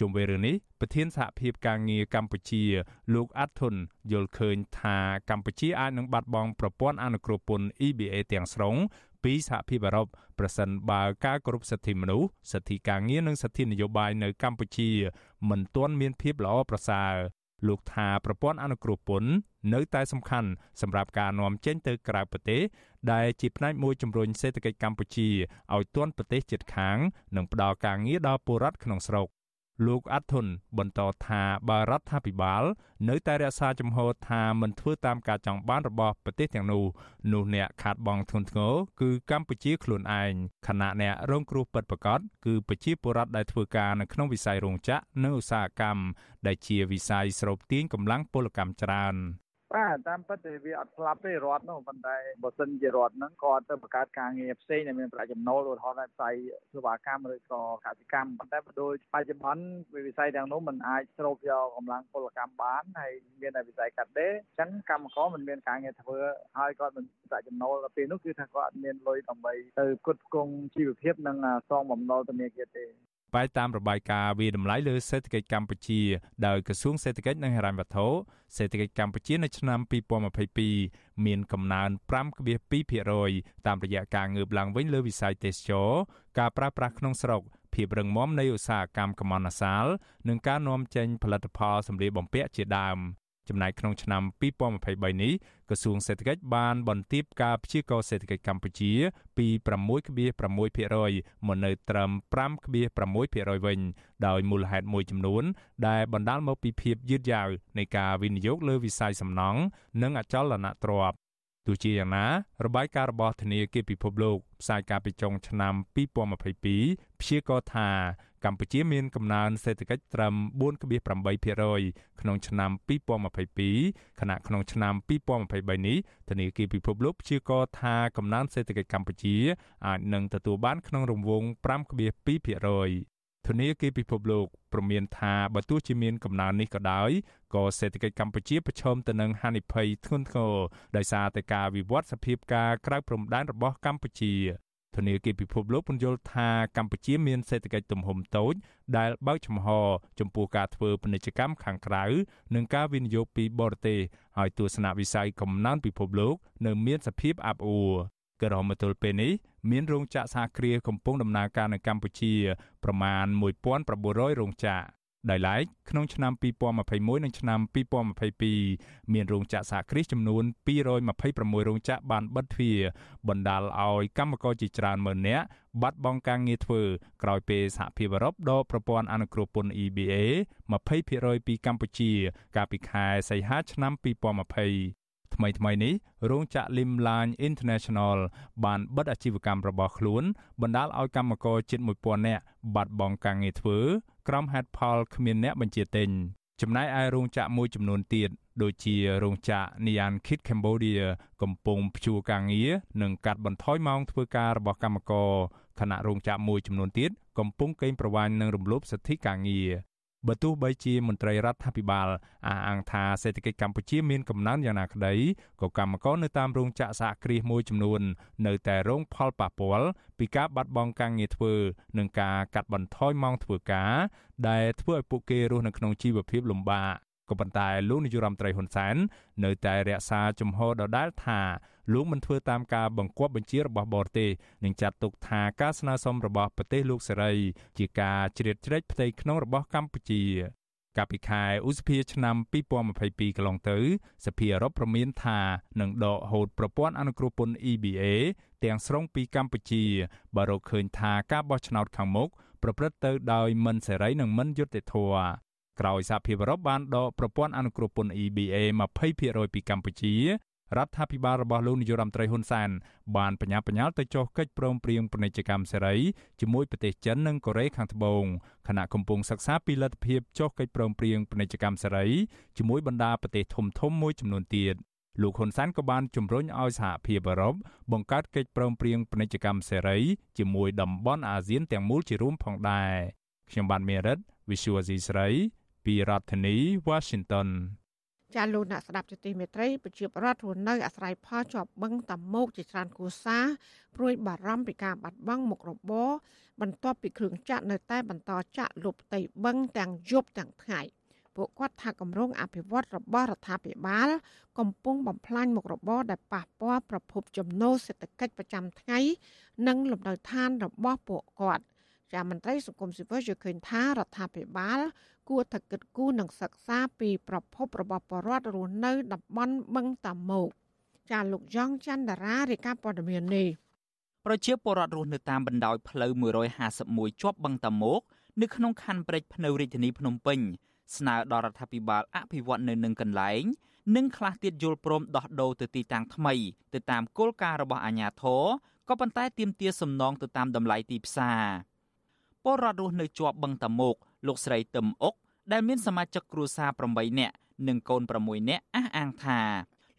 ជុំវិញរឿងនេះប្រធានសហភាពការងារកម្ពុជា លោកអាត់ធុនយល់ឃើញថាកម្ពុជាអាចនឹងបាត់បង់ប្រព័ន្ធអនុគ្រោះពន្ធ EBA ទាំងស្រុង ពីសហភាពអឺរ៉ុបប្រសិនបើការគោរពសិទ្ធិមនុស្សសិទ្ធិការងារនិងសិទ្ធិនយោបាយនៅកម្ពុជា មិនទាន់មានភាពល្អប្រសើរលោកថាប្រព័ន្ធអនុគ្រោះពន្ធនៅតែសំខាន់សម្រាប់ការនាំចេញទៅក្រៅប្រទេសដែលជាផ្នែកមួយជំរុញសេដ្ឋកិច្ចកម្ពុជាឲ្យទាន់ប្រទេសជិតខាង និងផ្ដល់ការងារដល់ពលរដ្ឋក្នុងស្រុក លោកអាត់ធុនបន្តថាបើរដ្ឋាភិបាលនៅតែរក្សាជំហរថាមិនធ្វើតាមការចង់បានរបស់ប្រទេសទាំងនោះនោះអ្នកខាតបង់ធ្ងន់ធ្ងរគឺកម្ពុជាខ្លួនឯងខណៈអ្នករងគ្រោះពិតប្រាកដគឺប្រជាពលរដ្ឋដែលធ្វើការនៅក្នុងវិស័យរោងចក្រនិងឧស្សាហកម្មដែលជាវិស័យស្រូបទាញកម្លាំងពលកម្មច្រើន បាទតាមពិតវាអត់ស្លាប់ទេរដ្ឋនោះប៉ុន្តែបើសិនជារដ្ឋហ្នឹងគាត់ទៅបង្កើតការងារផ្សេងដែលមានប្រាក់ចំណូលឧទាហរណ៍ផ្សាយសេវាកម្មឬក៏កសិកម្មប៉ុន្តែដោយបច្ចុប្បន្នវិស័យទាំងនោះมันអាចស្រូបយកកម្លាំងពលកម្មបានហើយមានតែវិស័យកាត់ដេរអញ្ចឹងកម្មករមិនមានការងារធ្វើហើយគាត់មិនប្រាក់ចំណូលទៅពេលនោះគឺថាគាត់អត់មានលុយដើម្បីទៅផ្គត់ផ្គង់ជីវភាពនិងសងបំណុលធនាគារទេ បែបតាមរបាយការណ៍វាតម្លៃលើសេដ្ឋកិច្ចកម្ពុជាដោយក្រសួងសេដ្ឋកិច្ចនិងហិរញ្ញវត្ថុសេដ្ឋកិច្ចកម្ពុជានៅឆ្នាំ2022មានកំណើន5.2%តាមរយៈការងើបឡើងវិញលើវិស័យទេសចរការប្រើប្រាស់ក្នុងស្រុកភាពរឹងមាំនៃឧស្សាហកម្មកម្មអសាលនិងការនាំចេញផលិតផលសម្លៀកបំពាក់ជាដើម ចំណែកក្នុងឆ្នាំ2023នេះក្រសួងសេដ្ឋកិច្ចបានបន្ទាបការព្យាករសេដ្ឋកិច្ចកម្ពុជា ពី6.6%មកនៅត្រឹម5.6%វិញ ដោយមូលហេតុមួយចំនួន ដែលបណ្ដាលមកពីភាពយឺតយ៉ាវនៃការវិនិយោគលើវិស័យសំណង់និងអចលនទ្រព្យ ទោះជាយ៉ាងណារបាយការណ៍របស់ធនាគារពិភពលោកផ្សាយកាលពីចុងឆ្នាំ2022ព្យាករណ៍ថាកម្ពុជាមានកំណើនសេដ្ឋកិច្ចត្រឹម4.8%ក្នុងឆ្នាំ2022ខណៈក្នុងឆ្នាំ2023នេះធនាគារពិភពលោកព្យាករណ៍ថាកំណើនសេដ្ឋកិច្ចកម្ពុជាអាចនឹងទទួលបានក្នុងរង្វង់5.2% ធនាគារពិភពលោកព្រមានថាបើទោះជាមានកំណើននេះក៏ដោយក៏សេដ្ឋកិច្ចកម្ពុជាប្រឈមទៅនឹងហានិភ័យធ្ងន់ធ្ងរដោយសារតែការវិវត្តសភាពការក្រៅព្រំដែនរបស់កម្ពុជាធនាគារពិភពលោកពន្យល់ថាកម្ពុជាមានសេដ្ឋកិច្ចទំហំតូច ដែលបើកចំហ ចំពោះការធ្វើពាណិជ្ជកម្មខាងក្រៅនិងការវិនិយោគពីបរទេសហើយទស្សនវិស័យកំណើនពិភពលោក នៅមានសភាពអាប់អួរ ក៏រហូតមកទល់ពេលនេះមានរោងចក្រសហគ្រាសកំពុងដំណើរការនៅកម្ពុជាប្រមាណ1900រោងចក្រដោយឡែកក្នុងឆ្នាំ2021និងឆ្នាំ2022មានរោងចក្រសហគ្រាសចំនួន226រោងចក្របានបិទទ្វារបណ្ដាលឲ្យកម្មករជាច្រើនម៉ឺននាក់បាត់បង់ការងារធ្វើក្រោយពេលសហភាពអឺរ៉ុបដកប្រព័ន្ធអនុគ្រោះពន្ធ EBA 20%ពីកម្ពុជា កាលពីខែសីហាឆ្នាំ2020 ថ្មីថ្មីនេះរោងចក្រ Limline International បានបិទអាជីវកម្មរបស់ខ្លួនបណ្ដាលឲ្យកម្មករជិត1000នាក់បាត់បង់ការងារធ្វើក្រោមហេតុផលគ្មានអ្នកបញ្ជាទិញចំណែកឯរោងចក្រមួយចំនួនទៀតដូចជារោងចក្រ Nian Kit Cambodia កំពុងព្យួរការងារនិងកាត់បន្ថយម៉ោងធ្វើការរបស់កម្មករខណៈរោងចក្រមួយចំនួនទៀតកំពុងកេងប្រវ័ញ្ចនឹងរំលោភសិទ្ធិការងារ បើទោះបីជាមន្ត្រីរដ្ឋាភិបាលអះអាងថាសេដ្ឋកិច្ចកម្ពុជាមានកំណើនយ៉ាងណាក្តីក៏កម្មករនៅតាមរោងចក្រសហគ្រាសមួយចំនួន នៅតែរងផលប៉ះពាល់ពីការបាត់បង់ការងារធ្វើ និងការកាត់បន្ថយម៉ោងធ្វើការ ដែលធ្វើឲ្យពួកគេរស់នៅក្នុងជីវភាពលំបាក ក៏ប៉ុន្តែលោកនាយរដ្ឋមន្ត្រីហ៊ុនសែននៅតែរក្សាជំហរដដែលថាលោកមិនធ្វើតាមការបង្គាប់បញ្ជារបស់បរទេសនិងចាត់ទុកថាការស្នើសុំរបស់ប្រទេសលោកសេរី ជាការជ្រៀតជ្រែកផ្ទៃក្នុងរបស់កម្ពុជាកាលពីខែឧសភាឆ្នាំ2022កន្លងទៅសភាអឺរ៉ុបប្រមានថានឹងដកហូតប្រព័ន្ធអនុគ្រោះពន្ធ EBA ទាំងស្រុងពីកម្ពុជាបើរកឃើញថាការបោះឆ្នោតខាងមុខប្រព្រឹត្តទៅដោយមិនសេរីនិងមិនយុត្តិធម៌ ក្រោយសហភាពអឺរ៉ុបបានដកប្រព័ន្ធអនុគ្រោះពន្ធ EBA 20%ពីកម្ពុជារដ្ឋាភិបាលរបស់លោកនាយរដ្ឋមន្ត្រីហ៊ុនសែនបានបញ្ញាបញ្ញាលទៅចុះកិច្ចព្រមព្រៀងពាណិជ្ជកម្មសេរីជាមួយប្រទេសចិននិងកូរ៉េខាងត្បូងខណៈកំពុងសិក្សាពីលទ្ធភាពចុះកិច្ចព្រមព្រៀងពាណិជ្ជកម្មសេរីជាមួយបណ្ដាប្រទេសធំៗមួយចំនួនទៀតលោកហ៊ុនសែនក៏បានជំរុញឲ្យសហភាពអឺរ៉ុបបង្កើតកិច្ចព្រមព្រៀងពាណិជ្ជកម្មសេរីជាមួយតំបន់អាស៊ានទាំងមូលជារួមផងដែរខ្ញុំបានមេរិត Visual Asia ស្រី ពីរដ្ឋធានី Washington ចាលោកអ្នកស្ដាប់ជាទីមេត្រីប្រជាប្រដ្ឋរស់នៅអាស្រ័យផលជាប់បឹងតាមុកជាច្រើនគូសាព្រួយបារម្ភពីការបាត់បង់មុខរបរបន្ទាប់ពីគ្រឿងចាក់នៅតែបន្តចាក់លុបផ្ទៃបឹងទាំងយប់ទាំងថ្ងៃពួកគាត់ថាគម្រោងអភិវឌ្ឍរបស់រដ្ឋាភិបាល កំពុងបំផ្លាញមុខរបរដែលប៉ះពាល់ប្រភពចំណូលសេដ្ឋកិច្ចប្រចាំថ្ងៃ និងលំនៅឋានរបស់ពួកគាត់ជាមន្ត្រីសង្គមស៊ីវិលយល់ឃើញថារដ្ឋាភិបាល គួរតែគិតគូរនិងសិក្សាពីប្រភពរបស់បរិវត្តរស់នៅតំបន់បឹងតាម៉ោកចាលោកយ៉ងច័ន្ទតារារាយការណ៍ព័ត៌មាននេះប្រជាពលរដ្ឋរស់នៅតាមបណ្ដោយផ្លូវ151ជាប់បឹងតាម៉ោកនៅក្នុងខណ្ឌព្រែកភ្នៅរាជធានីភ្នំពេញស្នើដល់រដ្ឋាភិបាលអភិវឌ្ឍនៅនឹងកន្លែងនិងខ្លះទៀតយល់ព្រមដោះដូរទៅទីតាំងថ្មីទៅតាមគោលការណ៍របស់អាជ្ញាធរក៏ប៉ុន្តែទាមទារសំណងទៅតាមតម្លៃទីផ្សារពលរដ្ឋរស់នៅជាប់បឹងតាម៉ោក លោកស្រីទឹមអុកដែលមានសមាជិកគ្រួសារ8នាក់និងកូន6នាក់អះអាងថា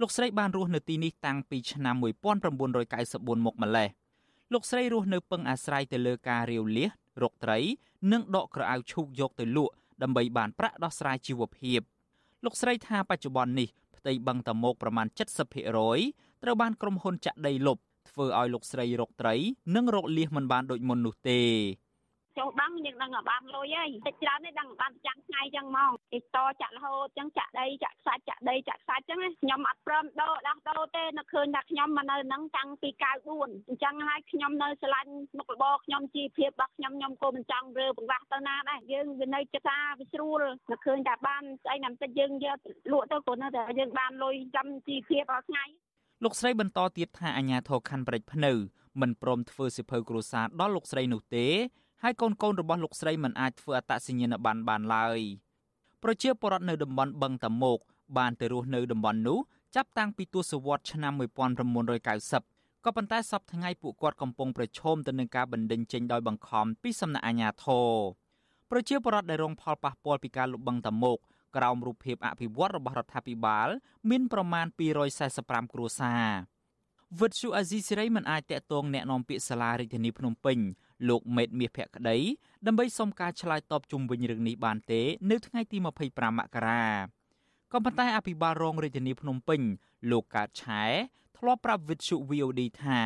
លោកស្រីបានរស់នៅទីនេះតាំងពីឆ្នាំ1994មកម្លេះលោកស្រីរស់នៅពឹងអាស្រ័យទៅលើការរាវលៀសរកត្រី និងដកក្រអៅឈូកយកទៅលក់ដើម្បីបានប្រាក់ដោះស្រាយជីវភាពលោកស្រីថាបច្ចុប្បន្ននេះផ្ទៃបឹងតមោកប្រមាណ70%ត្រូវបានក្រុមហ៊ុនចាក់ដីលុបធ្វើឲ្យលោកស្រីរកត្រី និងរកលៀសមិនបានដូចមុននោះទេ ចូលបឹងយើងដឹងថាបានលុយហើយតិចច្រើននេះដឹងបានចាំថ្ងៃចឹងហ្មងគេតចាក់រហូតចឹងចាក់ដីចាក់ខ្សាច់ចាក់ដីចាក់ខ្សាច់ចឹងខ្ញុំអត់ព្រមដោដោះដោទេនឹកឃើញថាខ្ញុំមកនៅហ្នឹងតាំងពី94អញ្ចឹងហើយខ្ញុំនៅឆ្លាញ់មុខរបរខ្ញុំជីវភាពរបស់ខ្ញុំខ្ញុំក៏មិនចង់រើបង្រាស់ទៅណាដែរយើងវានៅចិត្តថាវាស្រួលនឹកឃើញថាបានស្អីណាបន្តិចយើងយកលក់ទៅគ្រាន់តែយើងបានលុយចាំជីវភាពរាល់ថ្ងៃលោកស្រីបន្តទៀតថាអាញាធរខណ្ឌព្រែកភ្នៅមិនព្រមធ្វើសិភៅគ្រួសារដល់លោកស្រីនោះទេ ហើយកូនកូនរបស់លោកស្រីមិនអាចធ្វើអត្តសញ្ញាណប័ណ្ណបានឡើយប្រជាពលរដ្ឋនៅតំបន់បឹងតាមុកបានទៅរស់នៅតំបន់នោះចាប់តាំងពីទសវត្សរ៍ឆ្នាំ1990ក៏ប៉ុន្តែសពថ្ងៃពួកគាត់កំពុងប្រឈមទៅនឹងការបណ្តេញចេញដោយបង្ខំពីសំណាក់អាជ្ញាធរប្រជាពលរដ្ឋដែលរងផលប៉ះពាល់ពីការលុបបឹងតាមុកក្រោមរូបភាពអភិវឌ្ឍរបស់រដ្ឋាភិបាល មានប្រមាណ245គ្រួសារវិទ្យុអាស៊ីសេរីមិនអាចតាក់ទងแนะនាំពាក្យសាលារាជធានីភ្នំពេញ លោកមេតមាសភក្តីដើម្បីសុំការឆ្លើយតបជុំវិញរឿងនេះបានទេ នៅថ្ងៃទី25មករាក៏ប៉ុន្តែអភិបាលរងរាជធានីភ្នំពេញ លោកកើតឆែធ្លាប់ប្រាប់វិទ្យុ VOD ថា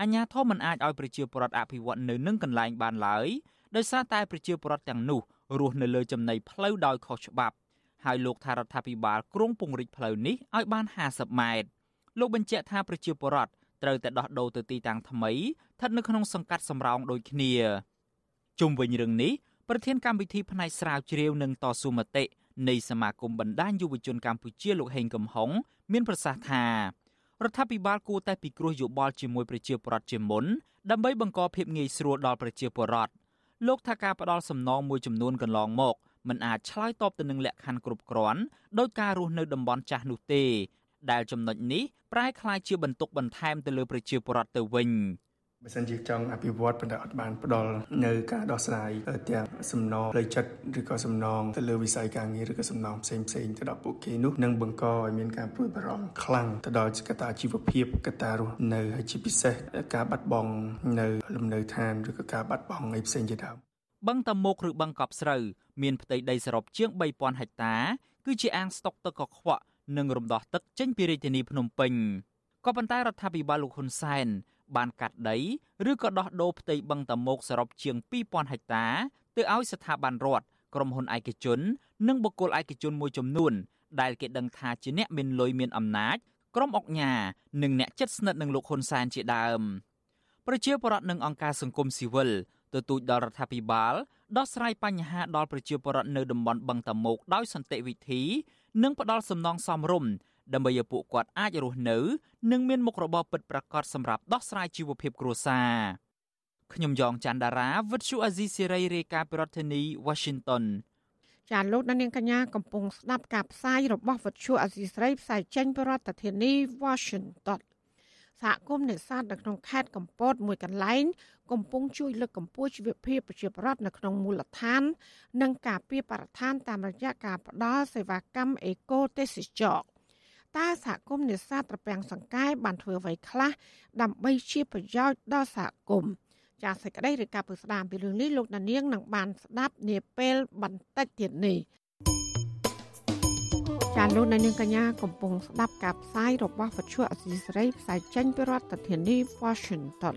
អញ្ញាធមមិនអាចឲ្យប្រជាពលរដ្ឋអភិវឌ្ឍនៅនឹងកន្លែងបានឡើយដោយសារតែប្រជាពលរដ្ឋទាំងនោះរស់នៅលើចំណីផ្លូវដោយខុសច្បាប់ហើយលោកថារដ្ឋាភិបាលគ្រងពង្រីកផ្លូវនេះឲ្យបាន50ម៉ែត្រលោកបញ្ជាក់ថាប្រជាពលរដ្ឋ ត្រូវតែដោះដូរទៅទីតាំងថ្មីស្ថិតនៅក្នុងសង្កាត់សំរោងដូចគ្នាជុំវិញរឿងនេះប្រធានកម្មវិធីផ្នែកស្រាវជ្រាវនិងតស៊ូមតិនៃសមាគមបណ្ដាញយុវជនកម្ពុជាលោកហេងកំហុងមានប្រសាសន៍ថារដ្ឋាភិបាលគួរតែពិគ្រោះយោបល់ជាមួយប្រជាពលរដ្ឋជាមុនដើម្បីបង្កភាពងាយស្រួលដល់ប្រជាពលរដ្ឋលោកថាការផ្ដល់សំណងមួយចំនួនកន្លងមកមិនអាចឆ្លើយតបទៅនឹងលក្ខខណ្ឌគ្រប់គ្រាន់ដោយការរស់នៅតំបន់ចាស់នោះទេ ដែលចំណុចនេះប្រែคล้ายជាបន្ទុកបន្ថែមទៅលើប្រជាពលរដ្ឋទៅវិញបើសិនជាចង់អភិវឌ្ឍប៉ុន្តែអត់បានផ្ដល់នៅការដោះស្រាយទាំងសំណងផ្លូវចិត្តឬក៏សំណងទៅលើវិស័យការងារឬក៏សំណងផ្សេងផ្សេងទៅដល់ពួកគេនោះនឹងបង្កឲ្យមានការព្រួយបារម្ភខ្លាំងទៅដល់កត្តាជីវភាពកត្តារស់នៅហើយជាពិសេសការបាត់បង់នៅលំនៅឋានឬក៏ការបាត់បង់អីផ្សេងជាដើម បឹងតមោកឬបឹងកប់ស្រូវមានផ្ទៃដីសរុបជាង3000ហិកតា គឺជាអាងស្តុកទឹកកខ្វក់ និងរំដោះទឹកចេញពីរាជធានីភ្នំពេញក៏ប៉ុន្តែរដ្ឋាភិបាលលោកហ៊ុនសែនបានកាត់ដីឬក៏ដោះដូរផ្ទៃបឹងតមោកសរុបជាង2000ហិកតាទៅឲ្យស្ថាប័នរដ្ឋក្រុមហ៊ុនឯកជន និងបុគ្គលឯកជនមួយចំនួន ដែលគេដឹងថាជាអ្នកមានលុយមានអំណាចក្រុមអុកញ៉ានិងអ្នកចិត្តស្និទ្ធនឹងលោកហ៊ុនសែនជាដើមប្រជាពលរដ្ឋនិងអង្គការសង្គមស៊ីវិលទទូចដល់រដ្ឋាភិបាលដោះស្រាយបញ្ហាដល់ប្រជាពលរដ្ឋនៅតំបន់បឹងតមោកដោយសន្តិវិធី និងផ្ដល់សំណងសមរម្យដើម្បីឲ្យពួកគាត់អាចរស់នៅ និងមានមុខរបរពិតប្រាកដសម្រាប់ដោះស្រាយជីវភាពគ្រួសារខ្ញុំយ៉ងច័ន្ទដារាវិទ្យុអាស៊ីសេរីរាយការណ៍ពីរដ្ឋធានី Washington ចាលោកនាងកញ្ញាកំពុងស្ដាប់ការផ្សាយរបស់វិទ្យុអាស៊ីសេរីផ្សាយចេញពីរដ្ឋធានី Washington សហគមន៍នេសាទនៅក្នុងខេត្តកំពតមួយកន្លែង កំពុងជួយលើកកម្ពស់ជីវភាពប្រជាពលរដ្ឋនៅក្នុងមូលដ្ឋាន និងការពារបរិស្ថានតាមរយៈការផ្តល់សេវាកម្មអេកូទេសចរតើសហគមន៍នេសាទត្រពាំងសង្កែបានធ្វើអ្វីខ្លះដើម្បីជាប្រយោជន៍ដល់សហគមន៍ចាសសេចក្តីឬការពឹស្ដាមពីរឿងនេះលោកដានៀងនឹងបានស្ដាប់នាពេលបន្តិចទៀតនេះចាលោកនាងកញ្ញាកំពុងស្ដាប់ការផ្សាយរបស់វិទ្យុអសីសេរីផ្សាយចេញពីរដ្ឋធានី Washington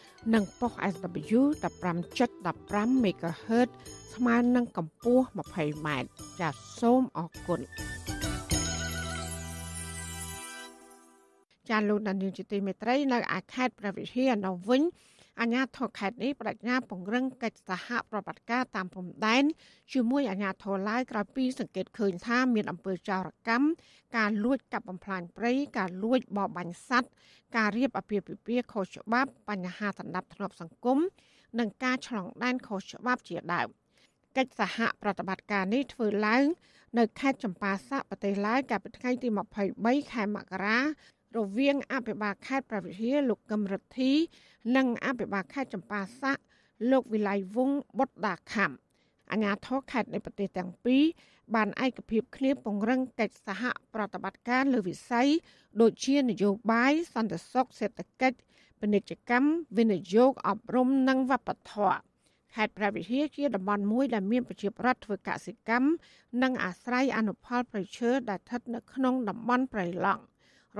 និងប៉ុស SW 15.15 MHz ស្មើនឹងកម្ពស់ 20m ចាសសូមអរគុណចាលោកដានីលជាទីមេត្រីនៅឯខេត្តព្រះវិហារនៅវិញ អាជ្ញាធរខេត្តនេះបដិញ្ញាពង្រឹងកិច្ចសហប្រតិបត្តិការតាមព្រំដែនជាមួយអាជ្ញាធរឡាវក្រោយពីសង្កេតឃើញថាមានអំពើចោរកម្មការលួចកាប់បំផ្លាញព្រៃការលួចបរបាញ់សត្វការរៀបអាពាហ៍ពិពាហ៍ខុសច្បាប់បញ្ហាដណ្ដាប់ធ្នាប់សង្គមនិងការឆ្លងដែនខុសច្បាប់ជាដើមកិច្ចសហប្រតិបត្តិការនេះធ្វើឡើង នៅខេត្តចម្ប៉ាសាកប្រទេសឡាវកាលពីថ្ងៃទី23ខែមករា រវាងអភិបាលខេត្តប្រវត្តិហាលោកកឹមរិទ្ធីនិងអភិបាលខេត្តចម្ប៉ាសាក់លោកវិល័យវងបុតដាខំអាញាធរខេត្តនៃប្រទេសទាំងពីរបានឯកភាពគ្នាពង្រឹងកិច្ចសហប្រតិបត្តិការលើវិស័យដូចជានយោបាយសន្តិសុខសេដ្ឋកិច្ចពាណិជ្ជកម្មវិនិយោគអប់រំនិងវប្បធម៌ខេត្តព្រះវិហារជាតំបន់មួយដែលមានប្រជាប្រដ្ឋធ្វើកសិកម្មនិងអាស្រ័យអនុផលប្រៃឈើដែលស្ថិតនៅក្នុងតំបន់ប្រៃឡង់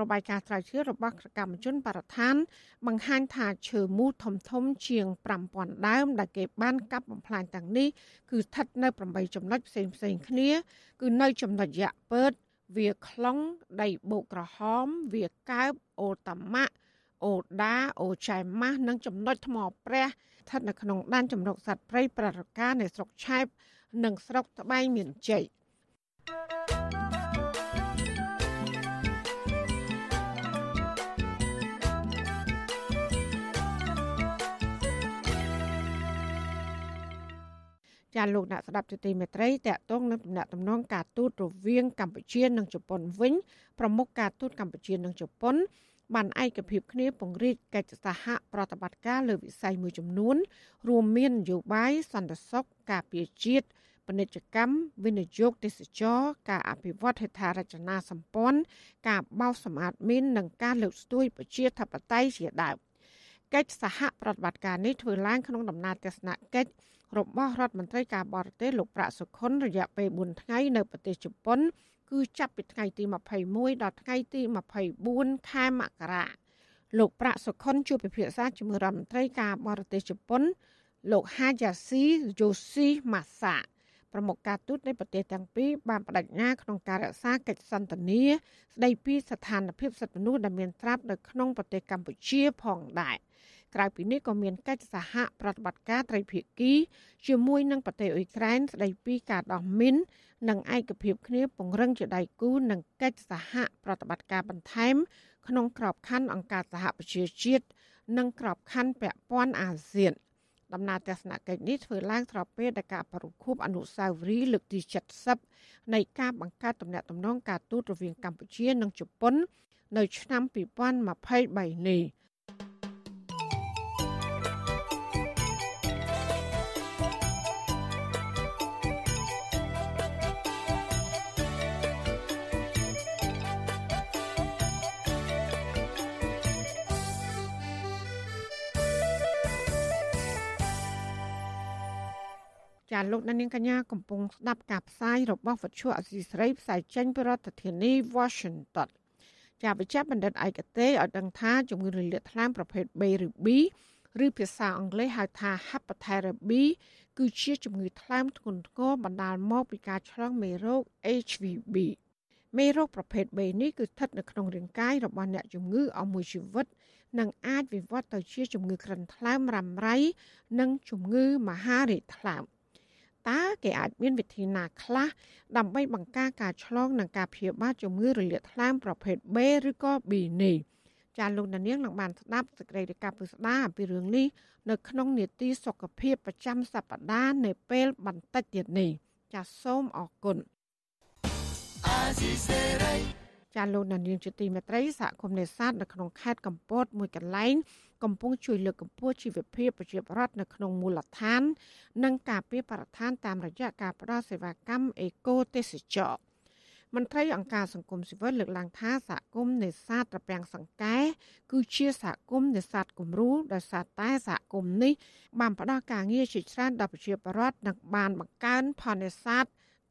របាយការណ៍ស្រាវជ្រាវរបស់កម្មជនបរិស្ថាន បង្ហាញថាឈើមូលធំធំជាង5000ដើមដែលគេបានកាប់បំផ្លាញទាំងនេះគឺស្ថិតនៅ8ចំណុចផ្សេងផ្សេងគ្នា គឺនៅចំណុចយ៉ាក់ពើតវាខ្លុងដីបូកក្រហមវាកើបអូតាម៉ាក់អូដាអូចៃម៉ាស់និងចំណុចថ្មព្រះស្ថិតនៅក្នុងដែនជម្រកសត្វព្រៃប្ររការនៃស្រុកឆែបនិងស្រុកត្បែងមានជ័យ ចាលោកអ្នកស្ដាប់ទទីមេត្រីតកតងនឹងដំណាក់ដំណងការទូតរវាងកម្ពុជានិងជប៉ុនវិញប្រមុខការទូតកម្ពុជានិងជប៉ុនបានឯកភាពគ្នាពង្រីកកិច្ចសហប្រតិបត្តិការលើវិស័យមួយចំនួន រួមមាននយោបាយសន្តិសុខការពារជាតិពាណិជ្ជកម្មវិនិយោគទេសចរការអភិវឌ្ឍហេដ្ឋារចនាសម្ព័ន្ធការបោសសម្អាតមីននិងការលើកស្ទួយប្រជាធិបតេយ្យជាដើម កិច្ចសហប្រតិបត្តិការនេះធ្វើឡើងក្នុងដំណើរទស្សនកិច្ចរបស់រដ្ឋមន្ត្រីការបរទេសលោកប្រាក់សុខុនរយៈពេល4ថ្ងៃនៅប្រទេសជប៉ុន គឺចាប់ពីថ្ងៃទី21ដល់ថ្ងៃទី24ខែមករាលោកប្រាក់សុខុនជួបពិភាក្សាជាមួយរដ្ឋមន្ត្រីការបរទេសជប៉ុន លោកហាយ៉ាស៊ីយូស៊ីម៉ាសា ប្រមុខការទូតនៃប្រទេសទាំងពីរបានបដិញ្ញាក្នុងការរក្សាកិច្ចសន្ទនាស្ដីពីស្ថានភាពសិទ្ធិមនុស្សដែលមានត្រាប់នៅក្នុងប្រទេសកម្ពុជាផងដែរក្រៅពីនេះក៏មានកិច្ចសហប្រតិបត្តិការត្រីភាគីជាមួយនឹងប្រទេសអ៊ុយក្រែនស្ដីពីការដោះមីននិងឯកភាពគ្នាពង្រឹងជាដៃគូនឹងកិច្ចសហប្រតិបត្តិការបន្ថែមក្នុងក្របខ័ណ្ឌអង្គការសហប្រជាជាតិនិងក្របខ័ណ្ឌពាក់ព័ន្ធអាស៊ាន ដំណើរទស្សនកិច្ចនេះធ្វើឡើងស្របពេលដែលការប្រគប់អនុស្សាវរីយ៍លើកទី70នៃការបង្កើតទំនាក់ទំនងការទូតរវាងកម្ពុជានិងជប៉ុន នៅឆ្នាំ2023នេះ លោកនាងកញ្ញាកំពុងស្ដាប់ការផ្សាយរបស់វិទ្យុអសីស្រីផ្សាយចេញពីរដ្ឋធានី Washington ចាវិជ្ជបណ្ឌិតឯកទេសឲ្យដឹងថាជំងឺរលាកថ្លើមប្រភេទ B ឬ B ឬភាសាអង់គ្លេសហៅថា Hepatitis B គឺជាជំងឺថ្លើមធ្ងន់ធ្ងរបណ្ដាលមកពីការឆ្លងមេរោគ HVB មេរោគប្រភេទ B នេះគឺស្ថិតនៅក្នុងរាងកាយរបស់អ្នកជំងឺអស់មួយជីវិតនិងអាចវិវត្តទៅជាជំងឺក្រិនថ្លើមរ៉ាំរ៉ៃនិងជំងឺមហារីកថ្លើម តើគេអាចមានវិធីណាខ្លះដើម្បីបង្ការការឆ្លងនិងការព្យាបាលជំងឺរលាកថ្លើមប្រភេទ B ឬក៏ B នេះចាលោកនាងនឹងបានស្ដាប់សេចក្តីរាយការណ៍ពិស្ដារអំពីរឿងនេះនៅក្នុងនេតិសុខភាពប្រចាំសប្ដាហ៍នៅពេលបន្តិចទៀតនេះចាសូមអរគុណចាលោកនាងជាទីមេត្រីសហគមន៍នេសាទនៅក្នុងខេត្តកំពតមួយកន្លែង កំពុងជួយលើកកម្ពស់ជីវភាពប្រជាពលរដ្ឋនៅក្នុងមូលដ្ឋាន និងការពារបរិស្ថានតាមរយៈការផ្តល់សេវាកម្មអេកូទេសចរមន្ត្រីអង្គការសង្គមស៊ីវិលលើកឡើងថាសហគមន៍នេសាទត្រពាំងសង្កែគឺជាសហគមន៍នេសាទគំរូដោយសារតែសហគមន៍នេះបានផ្តល់ការងារជាច្រើនដល់ប្រជាពលរដ្ឋនិងបានបង្កើនផលនេសាទ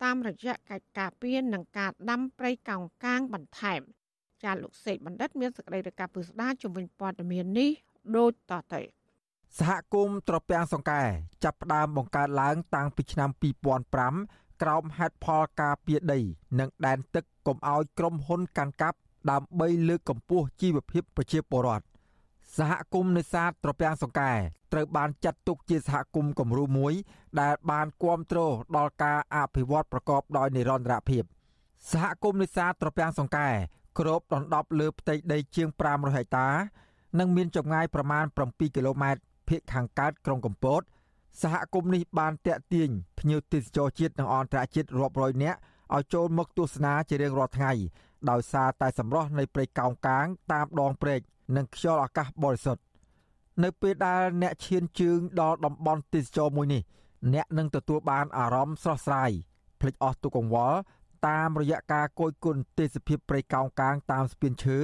តាមរយៈកិច្ចការពារនិងការដាំព្រៃកោងកាងបន្ថែមចាលោកសេកបណ្ឌិតមានសេចក្តីរាយការណ៍ពិស្ដារជំវិញព័ត៌មាននេះ ដូចតទៅសហគមន៍ត្រពាំងសង្កែចាប់ផ្ដើមបង្កើតឡើងតាំងពីឆ្នាំ2005ក្រោមហេតុផលការពារដី និងដែនទឹកកុំឲ្យក្រុមហ៊ុនកាន់កាប់ដើម្បីលើកកម្ពស់ជីវភាពប្រជាពលរដ្ឋសហគមន៍នេសាទត្រពាំងសង្កែត្រូវបានចាត់ទុកជាសហគមន៍គំរូមួយ ដែលបានគ្រប់គ្រងដល់ការអភិវឌ្ឍប្រកបដោយនិរន្តរភាពសហគមន៍នេសាទត្រពាំងសង្កែគ្របដណ្ដប់លើផ្ទៃដីជាង500ហិកតា និងមានចម្ងាយប្រមាណ7គីឡូម៉ែត្រភាគខាងកើតក្រុងកំពត សហគមន៍នេះបានតាក់ទាញភ្ញៀវទេសចរជាតិនិងអន្តរជាតិរាប់រយនាក់ឲ្យចូលមកទស្សនាជារៀងរាល់ថ្ងៃដោយសារតែសម្រស់នៃព្រៃកោងកាងតាមដងព្រែកនិងខ្យល់អាកាសបរិសុទ្ធនៅពេលដែលអ្នកឈានជើងដល់តំបន់ទេសចរមួយនេះអ្នកនឹងទទួលបានអារម្មណ៍ស្រស់ស្រាយភ្លេចអស់ទុក្ខកង្វល់តាមរយៈការគយគន់ទេសភាពព្រៃកោងកាងតាមស្ពានឈើ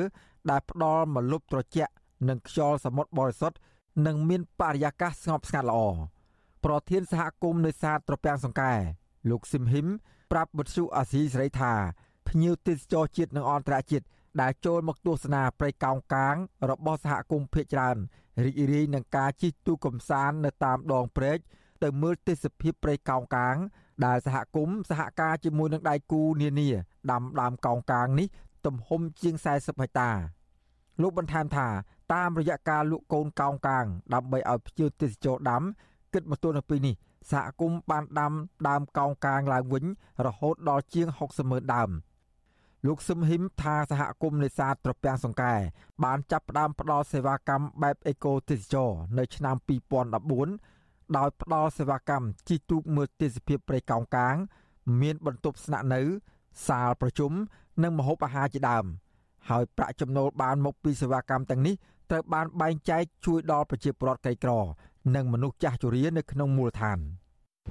ដែលផ្ដល់មលុបត្រជាក់ និងខ្យល់សមុទ្របរិសុទ្ធនិងមានបរិយាកាសស្ងប់ស្ងាត់ល្អប្រធានសហគមន៍នេសាទត្រពាំងសង្កែលោកស៊ីមហ៊ីមប្រាប់វិទ្យុអាស៊ីសេរីថាភ្ញៀវទេសចរជាតិនិងអន្តរជាតិដែលចូលមកទស្សនាព្រៃកោងកាង របស់សហគមន៍ភៀកច្រើនរីករាយនឹងការជិះទូកកំសាន្តនៅតាមដងព្រែកទៅមើលទេសភាពព្រៃកោងកាង ដែលសហគមន៍សហការជាមួយនឹងដៃគូនានាដាំដើមកោងកាងនេះទំហំជាង40ហិកតាលោកបន្ថែមថា តាមរយៈការលក់កូនកោងកាង ដើម្បីឲ្យភ្ញៀវទេសចរដាំគិតមកទល់នៅពេលនេះសហគមន៍បានដាំដើមកោងកាងឡើងវិញ រហូតដល់ជាង60ម៉ឺនដើមលោកសឹមហ៊ីមថាសហគមន៍នេសាទត្រពាំងសង្កែបានចាប់ផ្ដើមផ្ដល់សេវាកម្មបែបអេកូទេសចរនៅឆ្នាំ2014ដោយផ្ដល់សេវាកម្មជិះទូកមើលទេសភាពព្រៃកោងកាង មានបន្ទប់ស្នាក់នៅ សាលប្រជុំនិងម្ហូបអាហារជាដើម ហើយប្រាក់ចំណូលបានមកពីសេវាកម្មទាំងនេះ ត្រូវបានបែងចែកជួយដល់ប្រជាពលរដ្ឋក្រីក្រ និងមនុស្សចាស់ជរានៅក្នុងមូលដ្ឋាន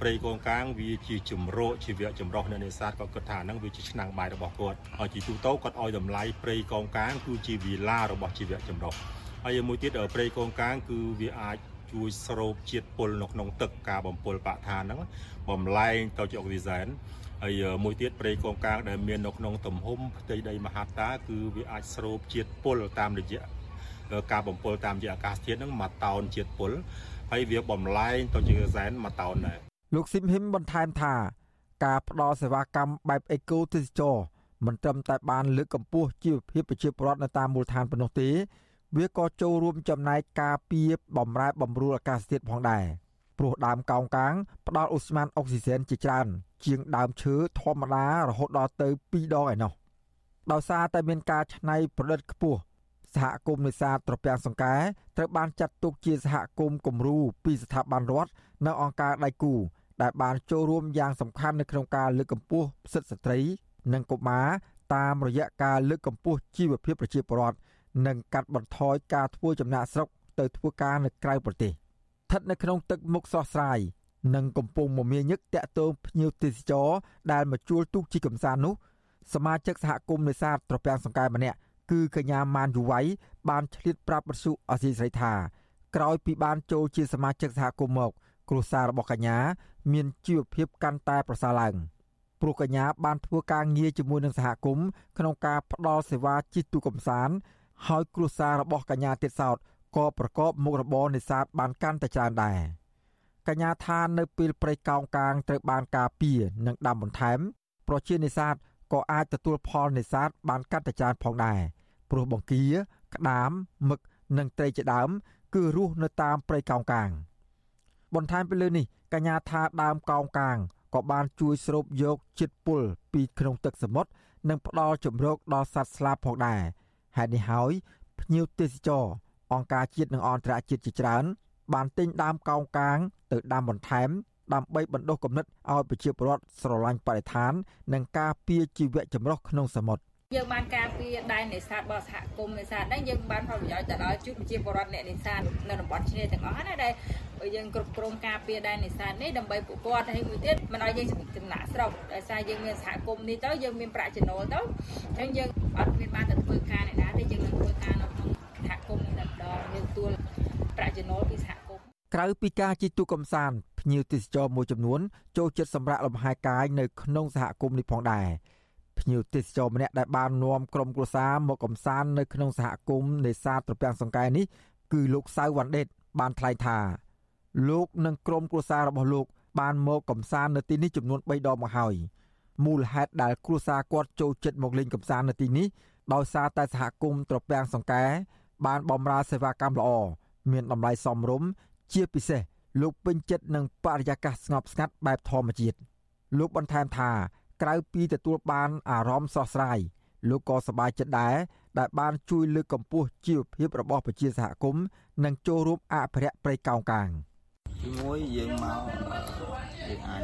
ព្រៃកងកាងវាជាជំរកជីវៈចម្រុះនៅនេសាទគាត់គិតថាហ្នឹងវាជាឆ្នាំងបាយរបស់គាត់ហើយជាទូទៅគាត់ឲ្យតម្លៃព្រៃកងកាងគឺជាវិឡារបស់ជីវៈចម្រុះហើយមួយទៀតព្រៃកងកាងគឺវាអាចជួយស្រូបជាតិពុលនៅក្នុងទឹកការបំពុលបរិស្ថានហ្នឹងបំលែងទៅជាអុកស៊ីសែនហើយមួយទៀតព្រៃកងកាងដែលមាននៅក្នុងទំហំផ្ទៃដីមហាតាគឺវាអាចស្រូបជាតិពុលតាមរយៈ ការបំពុលតាមរយៈអាកាសធាតុហ្នឹងមួយតោនជាតិពុលហើយវាបំលែងទៅជាសែនមួយតោនដែរលោកស៊ីមហ៊ីមបន្ថែមថា ការផ្ដល់សេវាកម្មបែបអេកូទេសចរមិនត្រឹមតែបានលើកកម្ពស់ជីវភាពប្រជាពលរដ្ឋនៅតាមមូលដ្ឋានប៉ុណ្ណោះទេ វាក៏ចូលរួមចំណែកការពារបំរែបំរួលអាកាសធាតុផងដែរព្រោះដើមកោងកាងផ្ដល់អូស្មန်អុកស៊ីសែនជាច្រើន ជាងដើមឈើធម្មតារហូតដល់ទៅ2ដងឯណោះដោយសារតែមានការច្នៃប្រឌិតខ្ពស់ សហគមន៍នេសាទត្រពាំងសង្កែត្រូវបានចាត់ទុកជាសហគមន៍គំរូពីស្ថាប័នរដ្ឋនៅអង្គការដៃគូដែលបានចូលរួមយ៉ាងសំខាន់នៅក្នុងការលើកកម្ពស់សិទ្ធិស្ត្រី និងកុមារតាមរយៈការលើកកម្ពស់ជីវភាពប្រជាពលរដ្ឋនិងកាត់បន្ថយការធ្វើចំណាកស្រុកទៅធ្វើការនៅក្រៅប្រទេសស្ថិតនៅក្នុងទឹកមុខស្រស់ស្រាយនិងកំពុងមមាញឹកតាក់ទងភ្ញៀវទេសចរដែលមកជួលទូកជីកំសាន្តនោះសមាជិកសហគមន៍នេសាទត្រពាំងសង្កែម្នាក់ គឺកញ្ញាម៉ានយុវ័យបានឆ្លៀតប្រាប់បទសុអសីស្រីថាក្រោយពីបានចូលជាសមាជិកសហគមន៍មកគ្រួសាររបស់កញ្ញាមានជីវភាពកាន់តែប្រសើរឡើងព្រោះកញ្ញាបានធ្វើការងារជាមួយនឹងសហគមន៍ក្នុងការផ្តល់សេវាជិះទូកកំសាន្តហើយគ្រួសាររបស់កញ្ញាទៀតសោតក៏ប្រកបមុខរបរនេសាទបានកាន់តែច្រើនដែរកញ្ញាថានៅពេលព្រៃកោងកាងត្រូវបានការពារនិងដាំបន្ថែមប្រជានេសាទក៏អាចទទួលផលនេសាទបានកាន់តែច្រើនផងដែរ ព្រោះបង្គាក្តាមមឹកនិងត្រីជាដើម គឺរស់នៅតាមព្រៃកោងកាង បន្ថែមពីលើនេះកញ្ញាថាដើមកោងកាងក៏បានជួយស្រូបយកជាតិពុលពីក្នុងទឹកសមុទ្រនិងផ្ដល់ជំរកដល់សត្វស្លាបផងដែរហេតុនេះហើយភ្ញៀវទេសចរអង្គការជាតិនិងអន្តរជាតិជាច្រើន បានទិញដើមកោងកាង ទៅដាំបន្ថែមដើម្បីបណ្ដុះគំនិតឲ្យប្រជាពលរដ្ឋស្រឡាញ់បរិស្ថាន និងការពារជីវៈចម្រុះក្នុងសមុទ្រ យើងបានការពារដែននេសាទរបស់សហគមន៍នេសាទហ្នឹងយើងបានផលប្រយោជន៍ទៅដល់ជួបប្រជាពលរដ្ឋអ្នកនេសាទនៅតំបន់ឆ្នេរទាំងអស់ណាដែលយើងគ្រប់គ្រងការពារដែននេសាទនេះដើម្បីពួកគាត់ហើយមួយទៀតមិនឲ្យយើងចំណាក់ស្រុកដោយសារយើងមានសហគមន៍នេះទៅយើងមានប្រាក់ចំណូលទៅអញ្ចឹងយើងអត់មានបានទៅធ្វើការអ្នកណាទេយើងនឹងធ្វើការនៅក្នុងសហគមន៍នេះតែម្ដងយើងទួលប្រាក់ចំណូលពីសហគមន៍ក្រៅពីការជិះទូកកំសាន្តភ្ញៀវទេសចរមួយចំនួនចូលចិត្តសម្រាកលំហែកាយនៅក្នុងសហគមន៍នេះផងដែរ ភ្ញៀវទេសចរម្នាក់ដែលបាននាំក្រុមគ្រួសារមកកំសាន្តនៅក្នុងសហគមន៍នេសាទត្រពាំងសង្កែនេះគឺលោកសៅវ៉ាន់ដេតបានថ្លែងថាលោកនិងក្រុមគ្រួសាររបស់លោក បានមកកំសាន្តនៅទីនេះចំនួន3ដងមកហើយមូលហេតុដែលគ្រួសារគាត់ចូលចិត្តមកលេងកំសាន្តនៅទីនេះដោយសារតែសហគមន៍ត្រពាំងសង្កែបានបម្រើសេវាកម្មល្អមានតម្លៃសមរម្យជាពិសេសលោកពេញចិត្តនឹងបរិយាកាសស្ងប់ស្ងាត់បែបធម្មជាតិលោកបន្ថែមថា ក្រៅពីទទួលបានអារម្មណ៍ស្រស់ស្រាយលោកក៏សប្បាយចិត្តដែរដែលបានជួយលើកកម្ពស់ជីវភាពរបស់ប្រជាសហគមន៍និងចូលរួមអភិរក្សព្រៃកោងកាងទីមួយយើងមកយើងអាច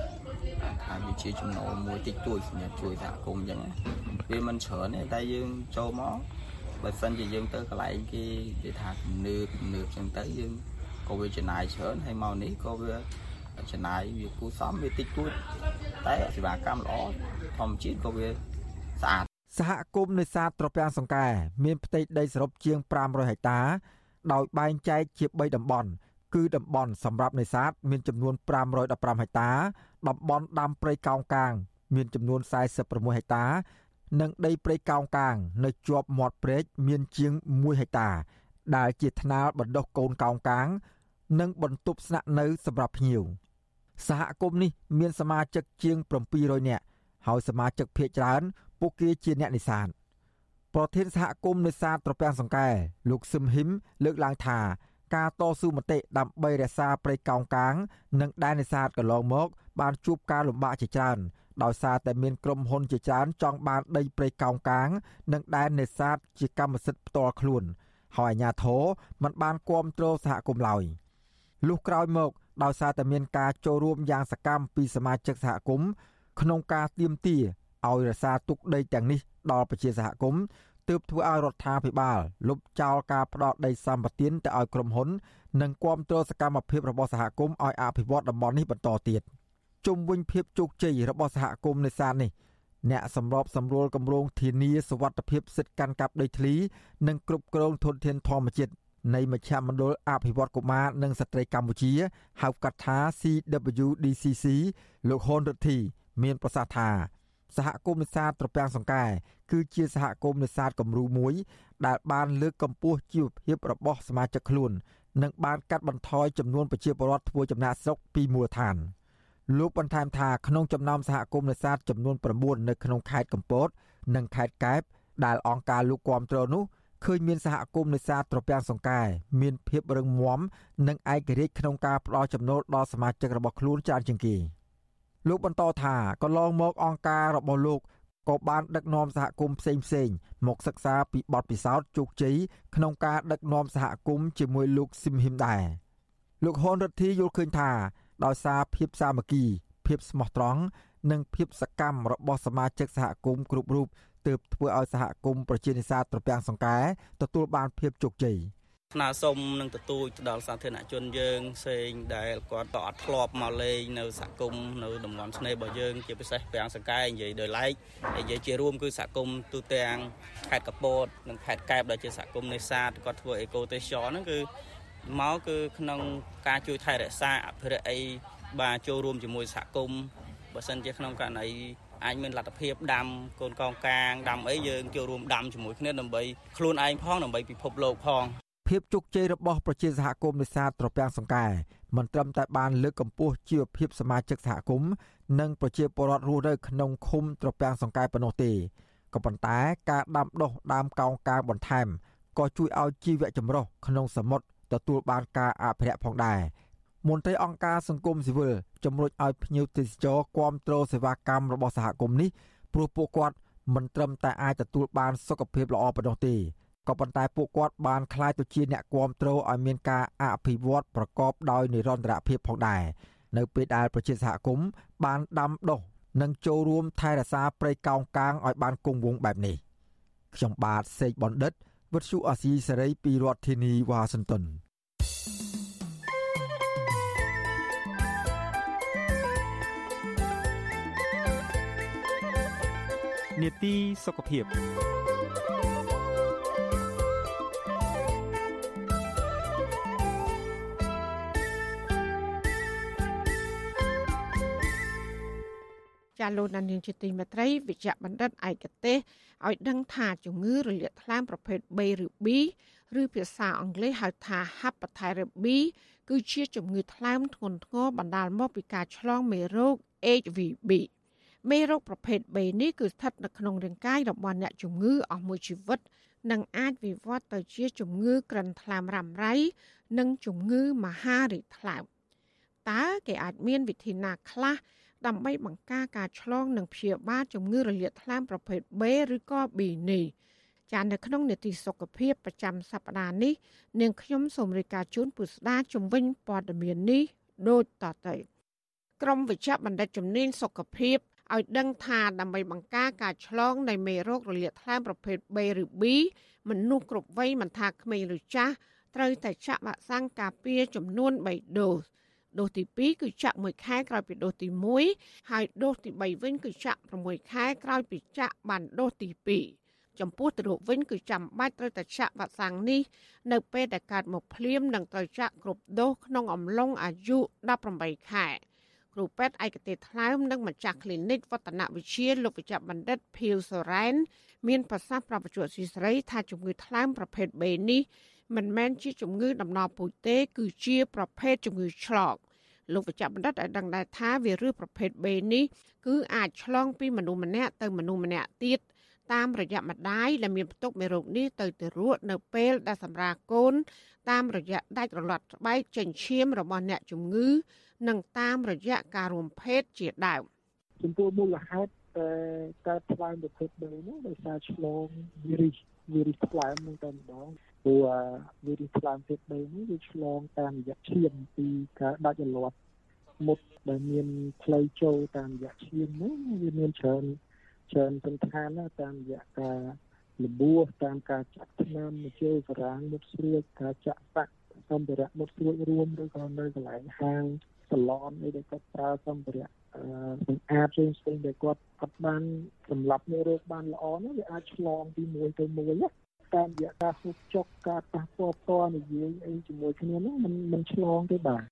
អាចវិជាចំណូលមួយតិចតួចសម្រាប់ជួយសហគមន៍អញ្ចឹងវាមិនច្រើនទេតែយើងចូលមកបើសិនជាយើងទៅកន្លែងគេគេថាគំនឿគំនឿអញ្ចឹងទៅយើងក៏វាចំណាយច្រើនហើយមកនេះក៏វា ចំណាយវាគួរសមវាតិចតួចតែសេវាកម្មល្អធម្មជាតិក៏វាស្អាតសហគមន៍នេសាទត្រពាំងសង្កែមានផ្ទៃដីសរុបជាង500ហិកតា ដោយបែងចែកជា3តំបន់គឺតំបន់សម្រាប់នេសាទមានចំនួន515ហិកតាតំបន់ដាំព្រៃកោងកាង មានចំនួន46ហិកតា និងដីព្រៃកោងកាង នៅជាប់មាត់ព្រែកមានជាង1ហិកតា ដែលជាថ្នាលបណ្ដុះកូនកោងកាង និងបន្ទប់ស្នាក់នៅសម្រាប់ភ្ញៀវ សហគមន៍នេះមានសមាជិកជាង700នាក់ហើយសមាជិកភាគច្រើនពួកគេជាអ្នកនេសាទប្រធានសហគមន៍នេសាទត្រពាំងសង្កែលោកសឹមហ៊ីមលើកឡើងថាការតស៊ូមតិដើម្បីរក្សាព្រៃកោងកាង និងដែននេសាទកន្លងមក បានជួបការលំបាកជាច្រើនដោយសារតែមានក្រុមហ៊ុនជាច្រើនចង់បានដីព្រៃកោងកាង និងដែននេសាទជាកម្មសិទ្ធិផ្ទាល់ខ្លួន ហើយអាជ្ញាធរមិនបានគ្រប់គ្រងសហគមន៍ឡើយលុះក្រោយមក ដោយសារតែមានការចូលរួមយ៉ាងសកម្មពីសមាជិកសហគមន៍ក្នុងការទៀមទាឲ្យរក្សាទុកដីទាំងនេះដល់ប្រជាសហគមន៍ទើបធ្វើឲ្យរដ្ឋាភិបាលលុបចោលការផ្ដោតដីសម្បត្តិទៅឲ្យក្រុមហ៊ុន និងគាំទ្រសកម្មភាពរបស់សហគមន៍ឲ្យអភិវឌ្ឍតំបន់នេះបន្តទៀតជុំវិញភាពជោគជ័យរបស់សហគមន៍នេសាទនេះអ្នកសម្របសម្រួលគម្រោងធានាសวัสดิភាពសិទ្ធិកាន់កាប់ដីធ្លីនិងគ្រប់គ្រងធនធានធម្មជាតិ នៃមជ្ឈមណ្ឌលអភិវឌ្ឍកុមារនិងស្ត្រីកម្ពុជាហៅកាត់ថា CWDCC លោកហ៊ុនរិទ្ធី មានប្រសាសន៍ថាសហគមន៍នេសាទត្រពាំងសង្កែគឺជាសហគមន៍នេសាទគំរូមួយ ដែលបានលើកកម្ពស់ជីវភាពរបស់សមាជិកខ្លួន និងបានកាត់បន្ថយចំនួនប្រជាពលរដ្ឋធ្វើចំណាកស្រុកពីមូលដ្ឋានលោកបន្ថែមថាក្នុងចំណោមសហគមន៍នេសាទចំនួន9នៅក្នុងខេត្តកំពត និងខេត្តកែបដែលអង្គការលោកគាំទ្រនោះ ឃើញមានសហគមន៍នេសាទត្រពាំងសង្កែមានភាពរឹងមាំនិងឯករាជ្យក្នុងការផ្ដល់ចំណូលដល់សមាជិករបស់ខ្លួនច្រើនជាងគេលោកបន្តថាកន្លងមកអង្គការរបស់លោកក៏បានដឹកនាំសហគមន៍ផ្សេងផ្សេងមកសិក្សាពីបទពិសោធន៍ជោគជ័យក្នុងការដឹកនាំសហគមន៍ជាមួយលោកស៊ីមហ៊ីមដែរលោកហ៊ុនរិទ្ធីយល់ឃើញថាដោយសារភាពសាមគ្គីភាពស្មោះត្រង់និងភាពសកម្មរបស់សមាជិកសហគមន៍គ្រប់រូប ទើបធ្វើឲ្យសហគមន៍ប្រជានេសាទត្រពាំងសង្កែទទួលបានភាពជោគជ័យស្នើសុំនឹងទទូចទៅដល់សាធារណជនយើងផ្សេងដែលគាត់ក៏អត់ធ្លាប់មកលេងនៅសហគមន៍នៅតំបន់ស្នេហ៍របស់យើងជាពិសេសប្រាំងសង្កែនិយាយដោយឡែកនិយាយជារួមគឺសហគមន៍ទូទាំងខេត្តកពតនិងខេត្តកែបដែលជាសហគមន៍នេសាទគាត់ធ្វើអេកូទេសចរហ្នឹងគឺមកគឺក្នុងការជួយថែរក្សាអភិរក្សអីបាទចូលរួមជាមួយសហគមន៍បើសិនជាក្នុងករណី អាចមានលទ្ធភាពដាំកូនកងកាងដាំអីយើងចូលរួមដាំជាមួយគ្នាដើម្បីខ្លួនឯងផងដើម្បីពិភពលោកផងភាពជោគជ័យរបស់ប្រជាសហគមន៍នេសាទត្រពាំងសង្កែមិនត្រឹមតែបានលើកកម្ពស់ជីវភាពសមាជិកសហគមន៍និងប្រជាពលរដ្ឋរស់នៅក្នុងឃុំត្រពាំងសង្កែប៉ុណ្ណោះទេក៏ប៉ុន្តែការដាំដុះដើមកោងកាងបន្ថែមក៏ជួយឲ្យជីវៈចម្រុះក្នុងសមុទ្រទទួលបានការអភិរក្សផងដែរ មន្ត្រីអង្គការសង្គមស៊ីវិលជំរុញឲ្យភ្ញៀវទេសចរគាំទ្រសេវាកម្មរបស់សហគមន៍នេះព្រោះពួកគាត់មិនត្រឹមតែអាចទទួលបានសុខភាពល្អប៉ុណ្ណោះទេក៏ប៉ុន្តែពួកគាត់បានក្លាយទៅជាអ្នកគាំទ្រឲ្យមានការអភិវឌ្ឍប្រកបដោយនិរន្តរភាពផងដែរនៅពេលដែលប្រជាសហគមន៍បានដាំដុះនិងចូលរួមថែរក្សាព្រៃកោងកាងឲ្យបានគង់វង្សបែបនេះខ្ញុំបាទសេកបណ្ឌិតវិទ្យុអាស៊ីសេរីពីរដ្ឋធានីវ៉ាស៊ីនតោន នេតិសុខភាពចាលោកដានៀងជាទីមេត្រីវិជ្ជបណ្ឌិតឯកទេសឲ្យដឹងថាជំងឺរលាកថ្លើមប្រភេទ B ឬ B ឬភាសាអង់គ្លេសហៅថា Hepatitis B គឺជាជំងឺថ្លើមធ្ងន់ធ្ងរបណ្ដាលមកពីការឆ្លងមេរោគ HVB មេរោគប្រភេទ B នេះគឺស្ថិតនៅក្នុងរាងកាយរបស់អ្នកជំងឺអស់មួយជីវិតនិងអាចវិវត្តទៅជាជំងឺក្រិនថ្លើមរ៉ាំរ៉ៃនិងជំងឺមហារីកថ្លើមតើគេអាចមានវិធីណាខ្លះដើម្បីបង្ការការឆ្លងនិងព្យាបាលជំងឺរលាកថ្លើមប្រភេទ B ឬក៏ B នេះចាននៅក្នុងនេតិសុខភាពប្រចាំសប្តាហ៍នេះនាងខ្ញុំសូមរាយការណ៍ជូនពុស្ដាជំវិញព័ត៌មាននេះដូចតទៅក្រមវិជ្ជបណ្ឌិតជំនាញសុខភាព ឲ្យដឹងថាដើម្បីបង្ការការឆ្លងនៃមេរោគរលាកថ្លើមប្រភេទ B ឬ B មនុស្សគ្រប់វ័យមិនថាក្មេងឬចាស់ត្រូវតែចាក់វ៉ាក់សាំងការពារចំនួន3ដូសដូសទី2គឺចាក់1ខែក្រោយពីដូសទី1ហើយដូសទី3វិញគឺចាក់6ខែក្រោយពីចាក់បានដូសទី2ចំពោះទៅរោគវិញគឺចាំបាច់ត្រូវតែចាក់វ៉ាក់សាំងនេះនៅពេលដែលកើតមកភ្លាមនិងត្រូវចាក់គ្រប់ដូសក្នុងអំឡុងអាយុ18ខែ គ្រូពេទ្យឯកទេសថ្លើមនិងម្ចាស់ clinic វឌ្ឍនវិទ្យាលោកវិជ្ជបណ្ឌិតភីវសូរ៉ែនមានប្រសាសន៍ប្រាប់បញ្ជាក់ស៊ីស្រីថាជំងឺថ្លើមប្រភេទ B នេះមិនមែនជាជំងឺដំណពូជទេ គឺជាប្រភេទជំងឺឆ្លងលោកវិជ្ជបណ្ឌិតឲ្យដឹងដែរថាវីរុសប្រភេទ B នេះគឺអាចឆ្លងពីមនុស្សម្នាក់ទៅមនុស្សម្នាក់ទៀតតាមរយៈម្ដាយដែលមានផ្ទុកមេរោគនេះទៅទារកនៅពេលដែលសម្រាលកូនតាមរយៈដាច់រលាត់ស្បែកចេញឈាមរបស់អ្នកជំងឺ និងតាមរយៈការរួមភេទជាដើមចំពោះមូលហេតុតែកើតថ្លើមប្រភេទ B នោះដោយសារឆ្លងវីរុសវីរុសថ្លើមនឹងតែម្ដងព្រោះវីរុសថ្លើមប្រភេទ B នេះវាឆ្លងតាមរយៈឈាមពីការដាច់រលាត់មុតដែលមានផ្លូវចូលតាមរយៈឈាមនោះវាមានច្រើនច្រើនសន្តានណាតាមរយៈការលបួសតាមការចាក់ថ្នាំមកជើសារាងមុតស្រួចការចាក់សាក់សម្ភារៈមុតស្រួចរួមឬក៏នៅកន្លែងហាង សាឡនអីដែលគាត់ប្រើសម្ភារៈសម្អាតផ្សេងផ្សេងដែលគាត់អត់បានសម្រាប់មេរោគបានល្អនោះវាអាចឆ្លងពីមួយទៅមួយណាតាមរយៈការហូបចុកការប៉ះពាល់ផ្ទាល់និយាយអីជាមួយគ្នានោះมันมันឆ្លងទេបាទ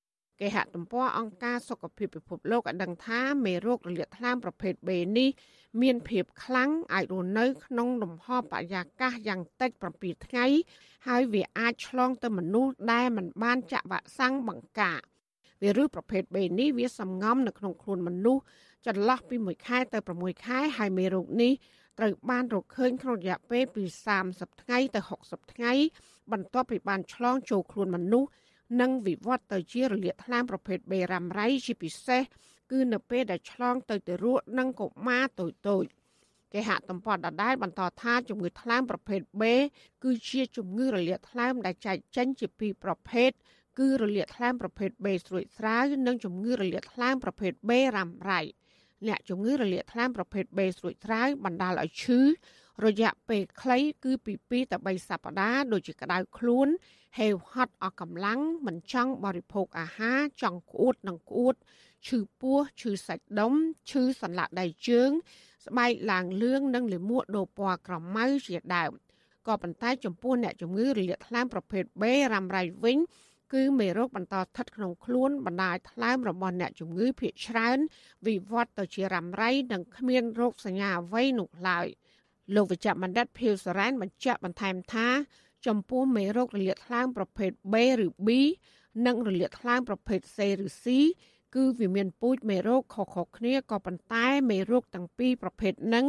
គេហទំព័រអង្គការសុខភាពពិភពលោកបានដឹងថាមេរោគរលាកថ្លើមប្រភេទ B នេះមានភាពខ្លាំងអាចរស់នៅក្នុងលំហបរិយាកាសយ៉ាងតិច7ថ្ងៃហើយវាអាចឆ្លងទៅមនុស្សដែលមិនបានចាក់វ៉ាក់សាំងបង្ការ វីរុសប្រភេទ B នេះវាសំងំនៅក្នុងខ្លួនមនុស្សចន្លោះពី1ខែទៅ6ខែហើយមេរោគនេះត្រូវបានរកឃើញក្នុងរយៈពេលពី30ថ្ងៃទៅ60ថ្ងៃបន្ទាប់ពីបានឆ្លងចូលខ្លួនមនុស្សនិងវិវត្តទៅជារលាកថ្លើមប្រភេទ B រ៉ាំរ៉ៃជាពិសេសគឺនៅពេលដែលឆ្លងទៅទារកនិងកុមារតូចតូចគេហទំព័រដដែលបន្តថាជំងឺថ្លើមប្រភេទ B គឺជាជំងឺរលាកថ្លើមដែលចែកចេញជាពីរប្រភេទ គឺរលាកថ្លើមប្រភេទ B ស្រួយស្រាវនិងជំងឺរលាកថ្លើមប្រភេទ B រ៉ាំរ៉ៃអ្នកជំងឺរលាកថ្លើមប្រភេទ B ស្រួយស្រាវបណ្ដាលឲ្យឈឺរយៈពេលខ្លីគឺពី2ទៅ3សប្តាហ៍ដូចជាក្តៅខ្លួនហេវហត់អស់កម្លាំងមិនចង់បរិភោគអាហារចង់ក្អួតនិងក្អួតឈឺពោះឈឺសាច់ដុំឈឺសន្លាក់ដៃជើង ស្បែកឡើងលឿងនិងលាមកដូរពណ៌ក្រមៅជាដើមក៏ប៉ុន្តែចំពោះអ្នកជំងឺរលាកថ្លើមប្រភេទ B រ៉ាំរ៉ៃវិញ គឺមេរោគបន្តស្ថិតក្នុងខ្លួនបណ្ដាលថ្លើមរបស់អ្នកជំងឺភាគច្រើនវិវត្តទៅជារ៉ាំរ៉ៃនិងគ្មានរោគសញ្ញាអ្វីនោះឡើយលោកវិជ្ជបណ្ឌិតភីវសរ៉ែនបញ្ជាក់បន្ថែមថាចំពោះមេរោគរលាកថ្លើមប្រភេទ B ឬ B និងរលាកថ្លើមប្រភេទ C ឬ C គឺវាមានពូជមេរោគខុសៗគ្នាក៏ប៉ុន្តែមេរោគទាំងពីរប្រភេទហ្នឹង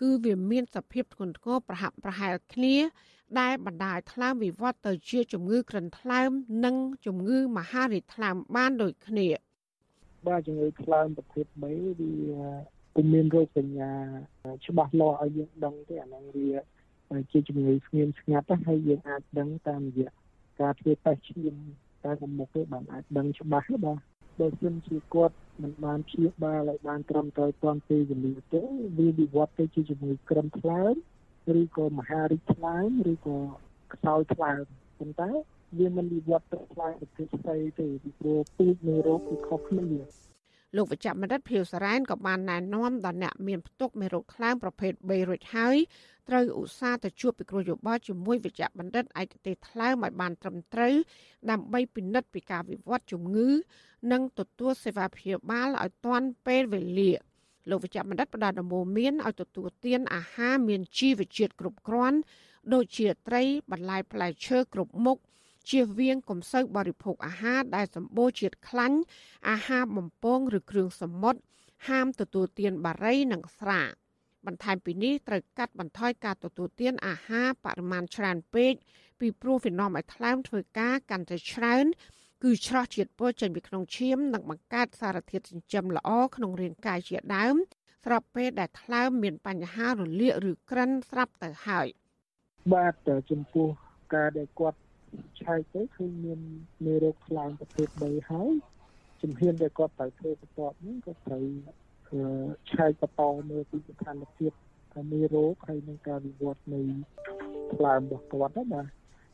គឺវាមានសភាពធ្ងន់ធ្ងរប្រហាក់ប្រហែលគ្នា ដែលបណ្ដាលថ្លើមវិវត្តទៅជាជំងឺក្រិនថ្លើម និងជំងឺមហារីកថ្លើមបានដូចគ្នាបាទជំងឺថ្លើមប្រភេទ3វាពុំមានរោគសញ្ញាច្បាស់លាស់ឲ្យយើងដឹងទេអាហ្នឹងវាជាជំងឺស្ងៀមស្ងាត់ហើយយើងអាចដឹងតាមរយៈការធ្វើតេស្តឈាមតែកុំមុខទេបានអាចដឹងច្បាស់បាទបើសិនជាគាត់មិនបានព្យាបាលឲ្យបានត្រឹមត្រូវតាមពេលវេលាទេវាវិវត្តទៅជាជំងឺក្រិនថ្លើម ឬក៏មហារីកថ្លើមឬក៏ខ្សោយថ្លើមប៉ុន្តែវាមិនវិវត្តទៅថ្លើមប្រភេទផ្សេងទេពីព្រោះពូជនៃរោគគឺខុសគ្នាលោកវិជ្ជបណ្ឌិតភៀវសារ៉ែនក៏បានណែនាំដល់អ្នកមានផ្ទុកមេរោគថ្លើមប្រភេទ B រួចហើយត្រូវឧស្សាហ៍ទៅជួបពិគ្រោះយោបល់ជាមួយវិជ្ជបណ្ឌិតឯកទេសថ្លើមឲ្យបានត្រឹមត្រូវដើម្បីពិនិត្យពីការវិវត្តជំងឺ និងទទួលសេវាព្យាបាលឲ្យទាន់ពេលវេលា លោកវិជ្ជបណ្ឌិតផ្ដល់ដំបូន្មានឲ្យទទួលទានអាហារមានជីវជាតិគ្រប់គ្រាន់ដូចជាត្រីបន្លែផ្លែឈើគ្រប់មុខជៀសវាងកុំសូវបរិភោគអាហារដែលសម្បូរជាតិខ្លាញ់អាហារបំពងឬគ្រឿងសមុទ្រហាមទទួលទានបារីនិងស្រាបន្ថែមពីនេះត្រូវកាត់បន្ថយការទទួលទានអាហារបរិមាណច្រើនពេកពីព្រោះវានាំឲ្យថ្លើមធ្វើការកាន់តែច្រើន គឺច្រោះជាតិពុលចេញពីក្នុងឈាមនិងបង្កើតសារធាតុចិញ្ចឹមល្អក្នុងរាងកាយជាដើមស្របពេលដែលថ្លើមមានបញ្ហារលាកឬក្រិនស្រាប់ទៅហើយបាទចំពោះការដែលគាត់ឆែកទៅគឺមានមេរោគថ្លើមប្រភេទ3ហើយជំហានដែលគាត់ត្រូវធ្វើបន្ទាប់នេះក៏ត្រូវឆែកបន្តមើលពីស្ថានភាពមេរោគហើយនឹងការវិវត្តនៃថ្លើមរបស់គាត់ណាបាទ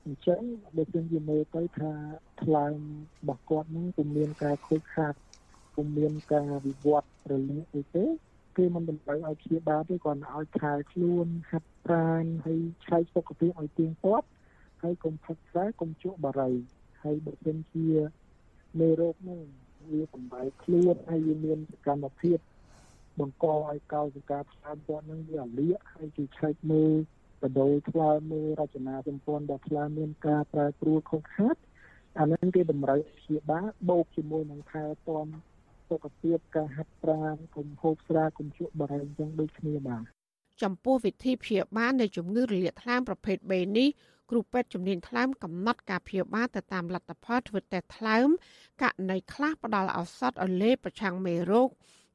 អញ្ចឹងបើយើងនិយាយមើលទៅថា ថ្លើមរបស់គាត់នឹងពុំមានការខូចខាតពុំមានការវិវត្តរលាកអីទេគឺមិនតម្រូវឲ្យព្យាបាលទេគាត់ឲ្យខែខ្លួនហាត់ប្រាណហើយឆែកសុខភាពឲ្យទៀងទាត់ហើយកុំផឹកស្រាកុំជក់បារីហើយបើសិនជាមេរោគហ្នឹងវាបំបែកខ្លួនហើយវាមានសកម្មភាពបង្កឲ្យកោសិកាថ្លើមគាត់នឹងវាលាកហើយគេឆែកមើលបដូរថ្លើមមើលរចនាសម្ព័ន្ធរបស់ថ្លើមមានការប្រែប្រួលខុសខាត អានឹងគេតម្រូវព្យាបាលបូកជាមួយនឹងថែទាំសុខភាពការហាត់ប្រាណកុំហូបស្រាកុំជក់បារីអញ្ចឹងដូចគ្នាបាទចំពោះវិធីព្យាបាលនៃជំងឺរលាកថ្លើមប្រភេទ B នេះគ្រូពេទ្យជំនាញថ្លើមកំណត់ការព្យាបាលទៅតាមលទ្ធផលធ្វើតេស្តថ្លើមករណីខ្លះផ្ដល់ឱសថឲ្យលេបប្រឆាំងមេរោគ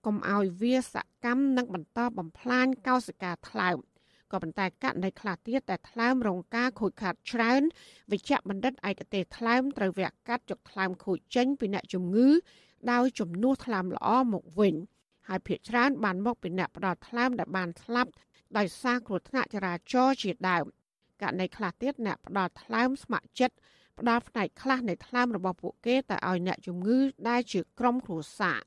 កុំឲ្យវាសកម្មនិងបន្តបំផ្លាញកោសិកាថ្លើម ក៏ប៉ុន្តែករណីខ្លះទៀតតែថ្លើមរងការខូចខាតច្រើនវិជ្ជបណ្ឌិតឯកទេសថ្លើមត្រូវវះកាត់ចុកថ្លើមខូចចេញពីអ្នកជំងឺដោយជំនួសថ្លើមល្អមកវិញហើយភ្នាក់ច្រើនបានមកពីអ្នកផ្ដល់ថ្លើមដែលបានស្លាប់ដោយសារគ្រោះថ្នាក់ចរាចរណ៍ជាដើមករណីខ្លះទៀតអ្នកផ្ដល់ថ្លើមស្ម័គ្រចិត្តផ្ដល់ផ្នែកខ្លះនៃថ្លើមរបស់ពួកគេទៅឲ្យអ្នកជំងឺដែលជាក្រុមគ្រួសារ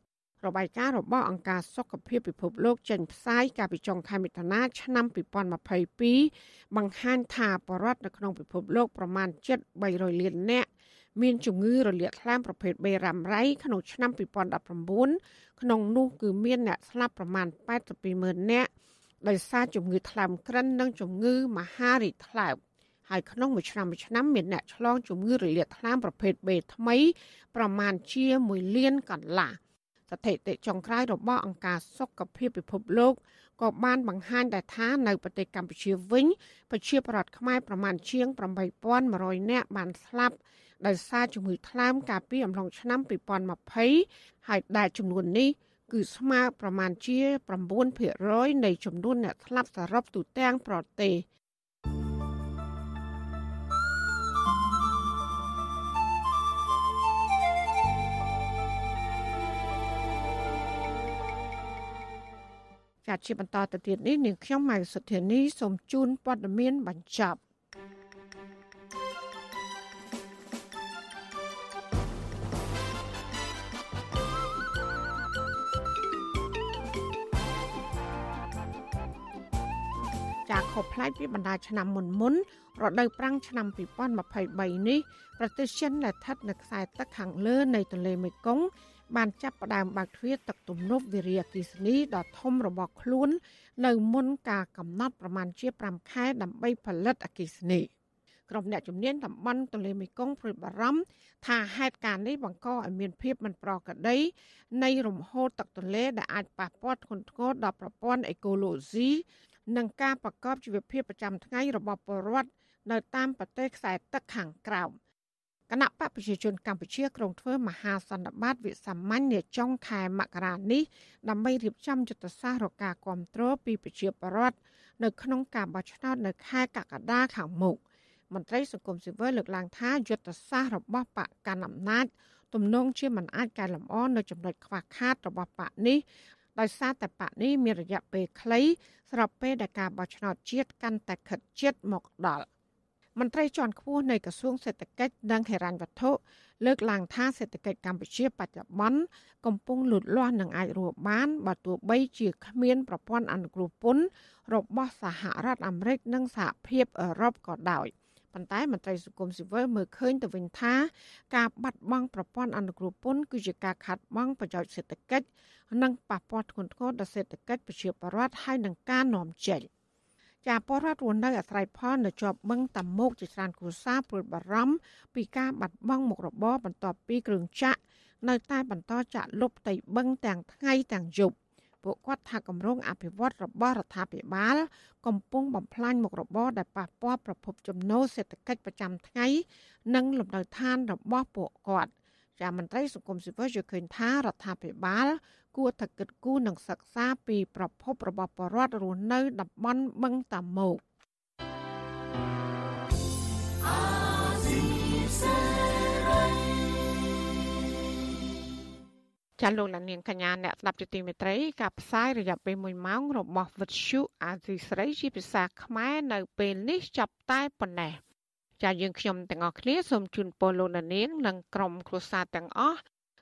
របាយការណ៍របស់អង្គការសុខភាពពិភពលោកចេញផ្សាយកាលពីចុងខែមិថុនាឆ្នាំ2022បង្ហាញថាបរិវត្តនៅក្នុងពិភពលោកប្រមាណ7.300លាននាក់មានជំងឺរលាកថ្លើមប្រភេទ B រ៉ាំរ៉ៃក្នុងឆ្នាំ2019ក្នុងនោះគឺមានអ្នកស្លាប់ប្រមាណ82ម៉ឺននាក់ដោយសារជំងឺថ្លើមក្រិននិងជំងឺមហារីកថ្លើមហើយក្នុងមួយឆ្នាំមួយឆ្នាំមានអ្នកឆ្លងជំងឺរលាកថ្លើមប្រភេទ B ថ្មី ប្រមាណជា1លានកន្លះ ស្ថិតិចុងក្រោយរបស់អង្គការសុខភាពពិភពលោកក៏បានបង្ហាញដែរថានៅប្រទេសកម្ពុជាវិញប្រជាពលរដ្ឋខ្មែរប្រមាណជាង8100នាក់បានស្លាប់ដោយសារជំងឺថ្លើមកាលពីអំឡុងឆ្នាំ2020ហើយដែលចំនួននេះគឺស្មើប្រមាណជា9%នៃចំនួនអ្នកស្លាប់សរុបទូទាំងប្រទេស ចាត់ជាបន្តទៅទៀតនេះនាងខ្ញុំម៉ៅសុធានីសូមជូនព័ត៌មានបញ្ចប់ចាខុសប្លែកពីបណ្ដាឆ្នាំមុនមុនរដូវប្រាំងឆ្នាំ2023នេះប្រទេសចិនដែលស្ថិតនៅខ្សែទឹកខាងលើនៃទន្លេមេគង្គ បានចាប់ផ្ដើមបើកទ្វារទឹកទំនប់វារីអគ្គិសនីដ៏ធំរបស់ខ្លួន នៅមុនការកំណត់ប្រមាណជា5ខែដើម្បីផលិតអគ្គិសនីក្រុមអ្នកជំនាញតំបន់ទន្លេមេគង្គព្រួយបារម្ភថាហេតុការណ៍នេះបង្កឲ្យមានភាពមិនប្រក្រតីនៃរំហូរទឹកទន្លេដែលអាចប៉ះពាល់ធ្ងន់ធ្ងរដល់ប្រព័ន្ធអេកូឡូស៊ីនិងការប្រកបជីវភាពប្រចាំថ្ងៃរបស់ពលរដ្ឋនៅតាមប្រទេសខ្សែទឹកខាងក្រោម គណៈបកប្រជាជនកម្ពុជាក្រុងធ្វើមហាសន្និបាតវិសាមញ្ញនាចុងខែមករានេះដើម្បីរៀបចំយុទ្ធសាស្ត្ររការគ្រប់គ្រងពីប្រជាពលរដ្ឋនៅក្នុងការបោះឆ្នោតនៅខែកក្កដាខាងមុខមន្ត្រីសង្គមស៊ីវិលលើកឡើងថាយុទ្ធសាស្ត្ររបស់បកកណ្ដាលអំណាចទំនងជាមិនអាចកែលម្អនៅចំណុចខ្វះខាតរបស់បកនេះដោយសារតែបកនេះមានរយៈពេលខ្លីស្របពេលដែលការបោះឆ្នោតជាតិកាន់តែខិតជិតមកដល់ មន្ត្រីជាន់ខ្ពស់នៃក្រសួងសេដ្ឋកិច្ចនិងហិរញ្ញវត្ថុលើកឡើងថាសេដ្ឋកិច្ចកម្ពុជាបច្ចុប្បន្នកំពុងលូតលាស់និងអាចរស់បានបើទោះបីជាគ្មានប្រព័ន្ធអនុគ្រោះពន្ធរបស់សហរដ្ឋអាមេរិកនិងសហភាពអឺរ៉ុបក៏ដោយប៉ុន្តែមន្ត្រីសង្គមស៊ីវិលមើលឃើញទៅវិញថាការបាត់បង់ប្រព័ន្ធអនុគ្រោះពន្ធគឺជាការខាត់បងប្រយោជន៍សេដ្ឋកិច្ចនិងប៉ះពាល់ធ្ងន់ធ្ងរដល់សេដ្ឋកិច្ចប្រជាពលរដ្ឋហើយនឹងការនាំចេញ ចាពលរដ្ឋរស់នៅអាស្រ័យផលនៅជាប់បឹងតាមុកជាច្រើនគ្រួសារព្រួយបារម្ភពីការបាត់បង់មុខរបរបន្ទាប់ពីគ្រឿងចាក់នៅតែបន្តចាក់លុបផ្ទៃបឹងទាំងថ្ងៃទាំងយប់ពួកគាត់ថាគម្រោងអភិវឌ្ឍរបស់រដ្ឋាភិបាល កំពុងបំផ្លាញមុខរបរដែលប៉ះពាល់ប្រភពចំណូលសេដ្ឋកិច្ចប្រចាំថ្ងៃ និងលំនៅឋានរបស់ពួកគាត់ជាមន្ត្រីសង្គមស៊ីវិលយល់ឃើញថារដ្ឋាភិបាល គួរតែគិតគូរនិងសិក្សាពីប្រភពរបស់បរតរស់នៅតំបន់បឹងតាម៉ោកចាលោកលានាងកញ្ញាអ្នកស្ដាប់ជាទីមេត្រីការផ្សាយរយៈពេល1ម៉ោងរបស់វិទ្យុអាស៊ីស្រីជាភាសាខ្មែរនៅពេលនេះចាប់តែប៉ុណ្ណេះចាយើងខ្ញុំទាំងអស់គ្នាសូមជូនពរលោកលានាងនិងក្រុមគ្រួសារទាំងអស់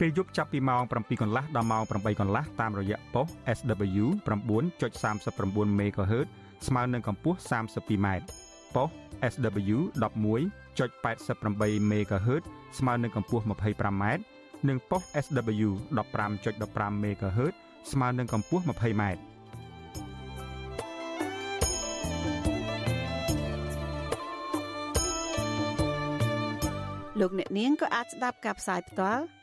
ពេលយប់ចាប់ពីម៉ោង7កន្លះដល់ម៉ោង8កន្លះតាមរយៈប៉ុស SW 9.39 MHz ស្មើនឹងកម្ពស់ 32m ប៉ុស SW 11.88 MHz ស្មើនឹងកម្ពស់ 25m និងប៉ុស SW 15.15 MHz ស្មើនឹងកម្ពស់ 20m លោកអ្នកនាងក៏អាចស្ដាប់ការផ្សាយផ្ទាល់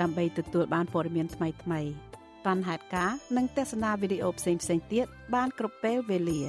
ដើម្បីទទួលបានព័ត៌មានថ្មីៗបានហេតុការនិងទស្សនាវីដេអូផ្សេងៗទៀតបានគ្រប់ពេលវេលា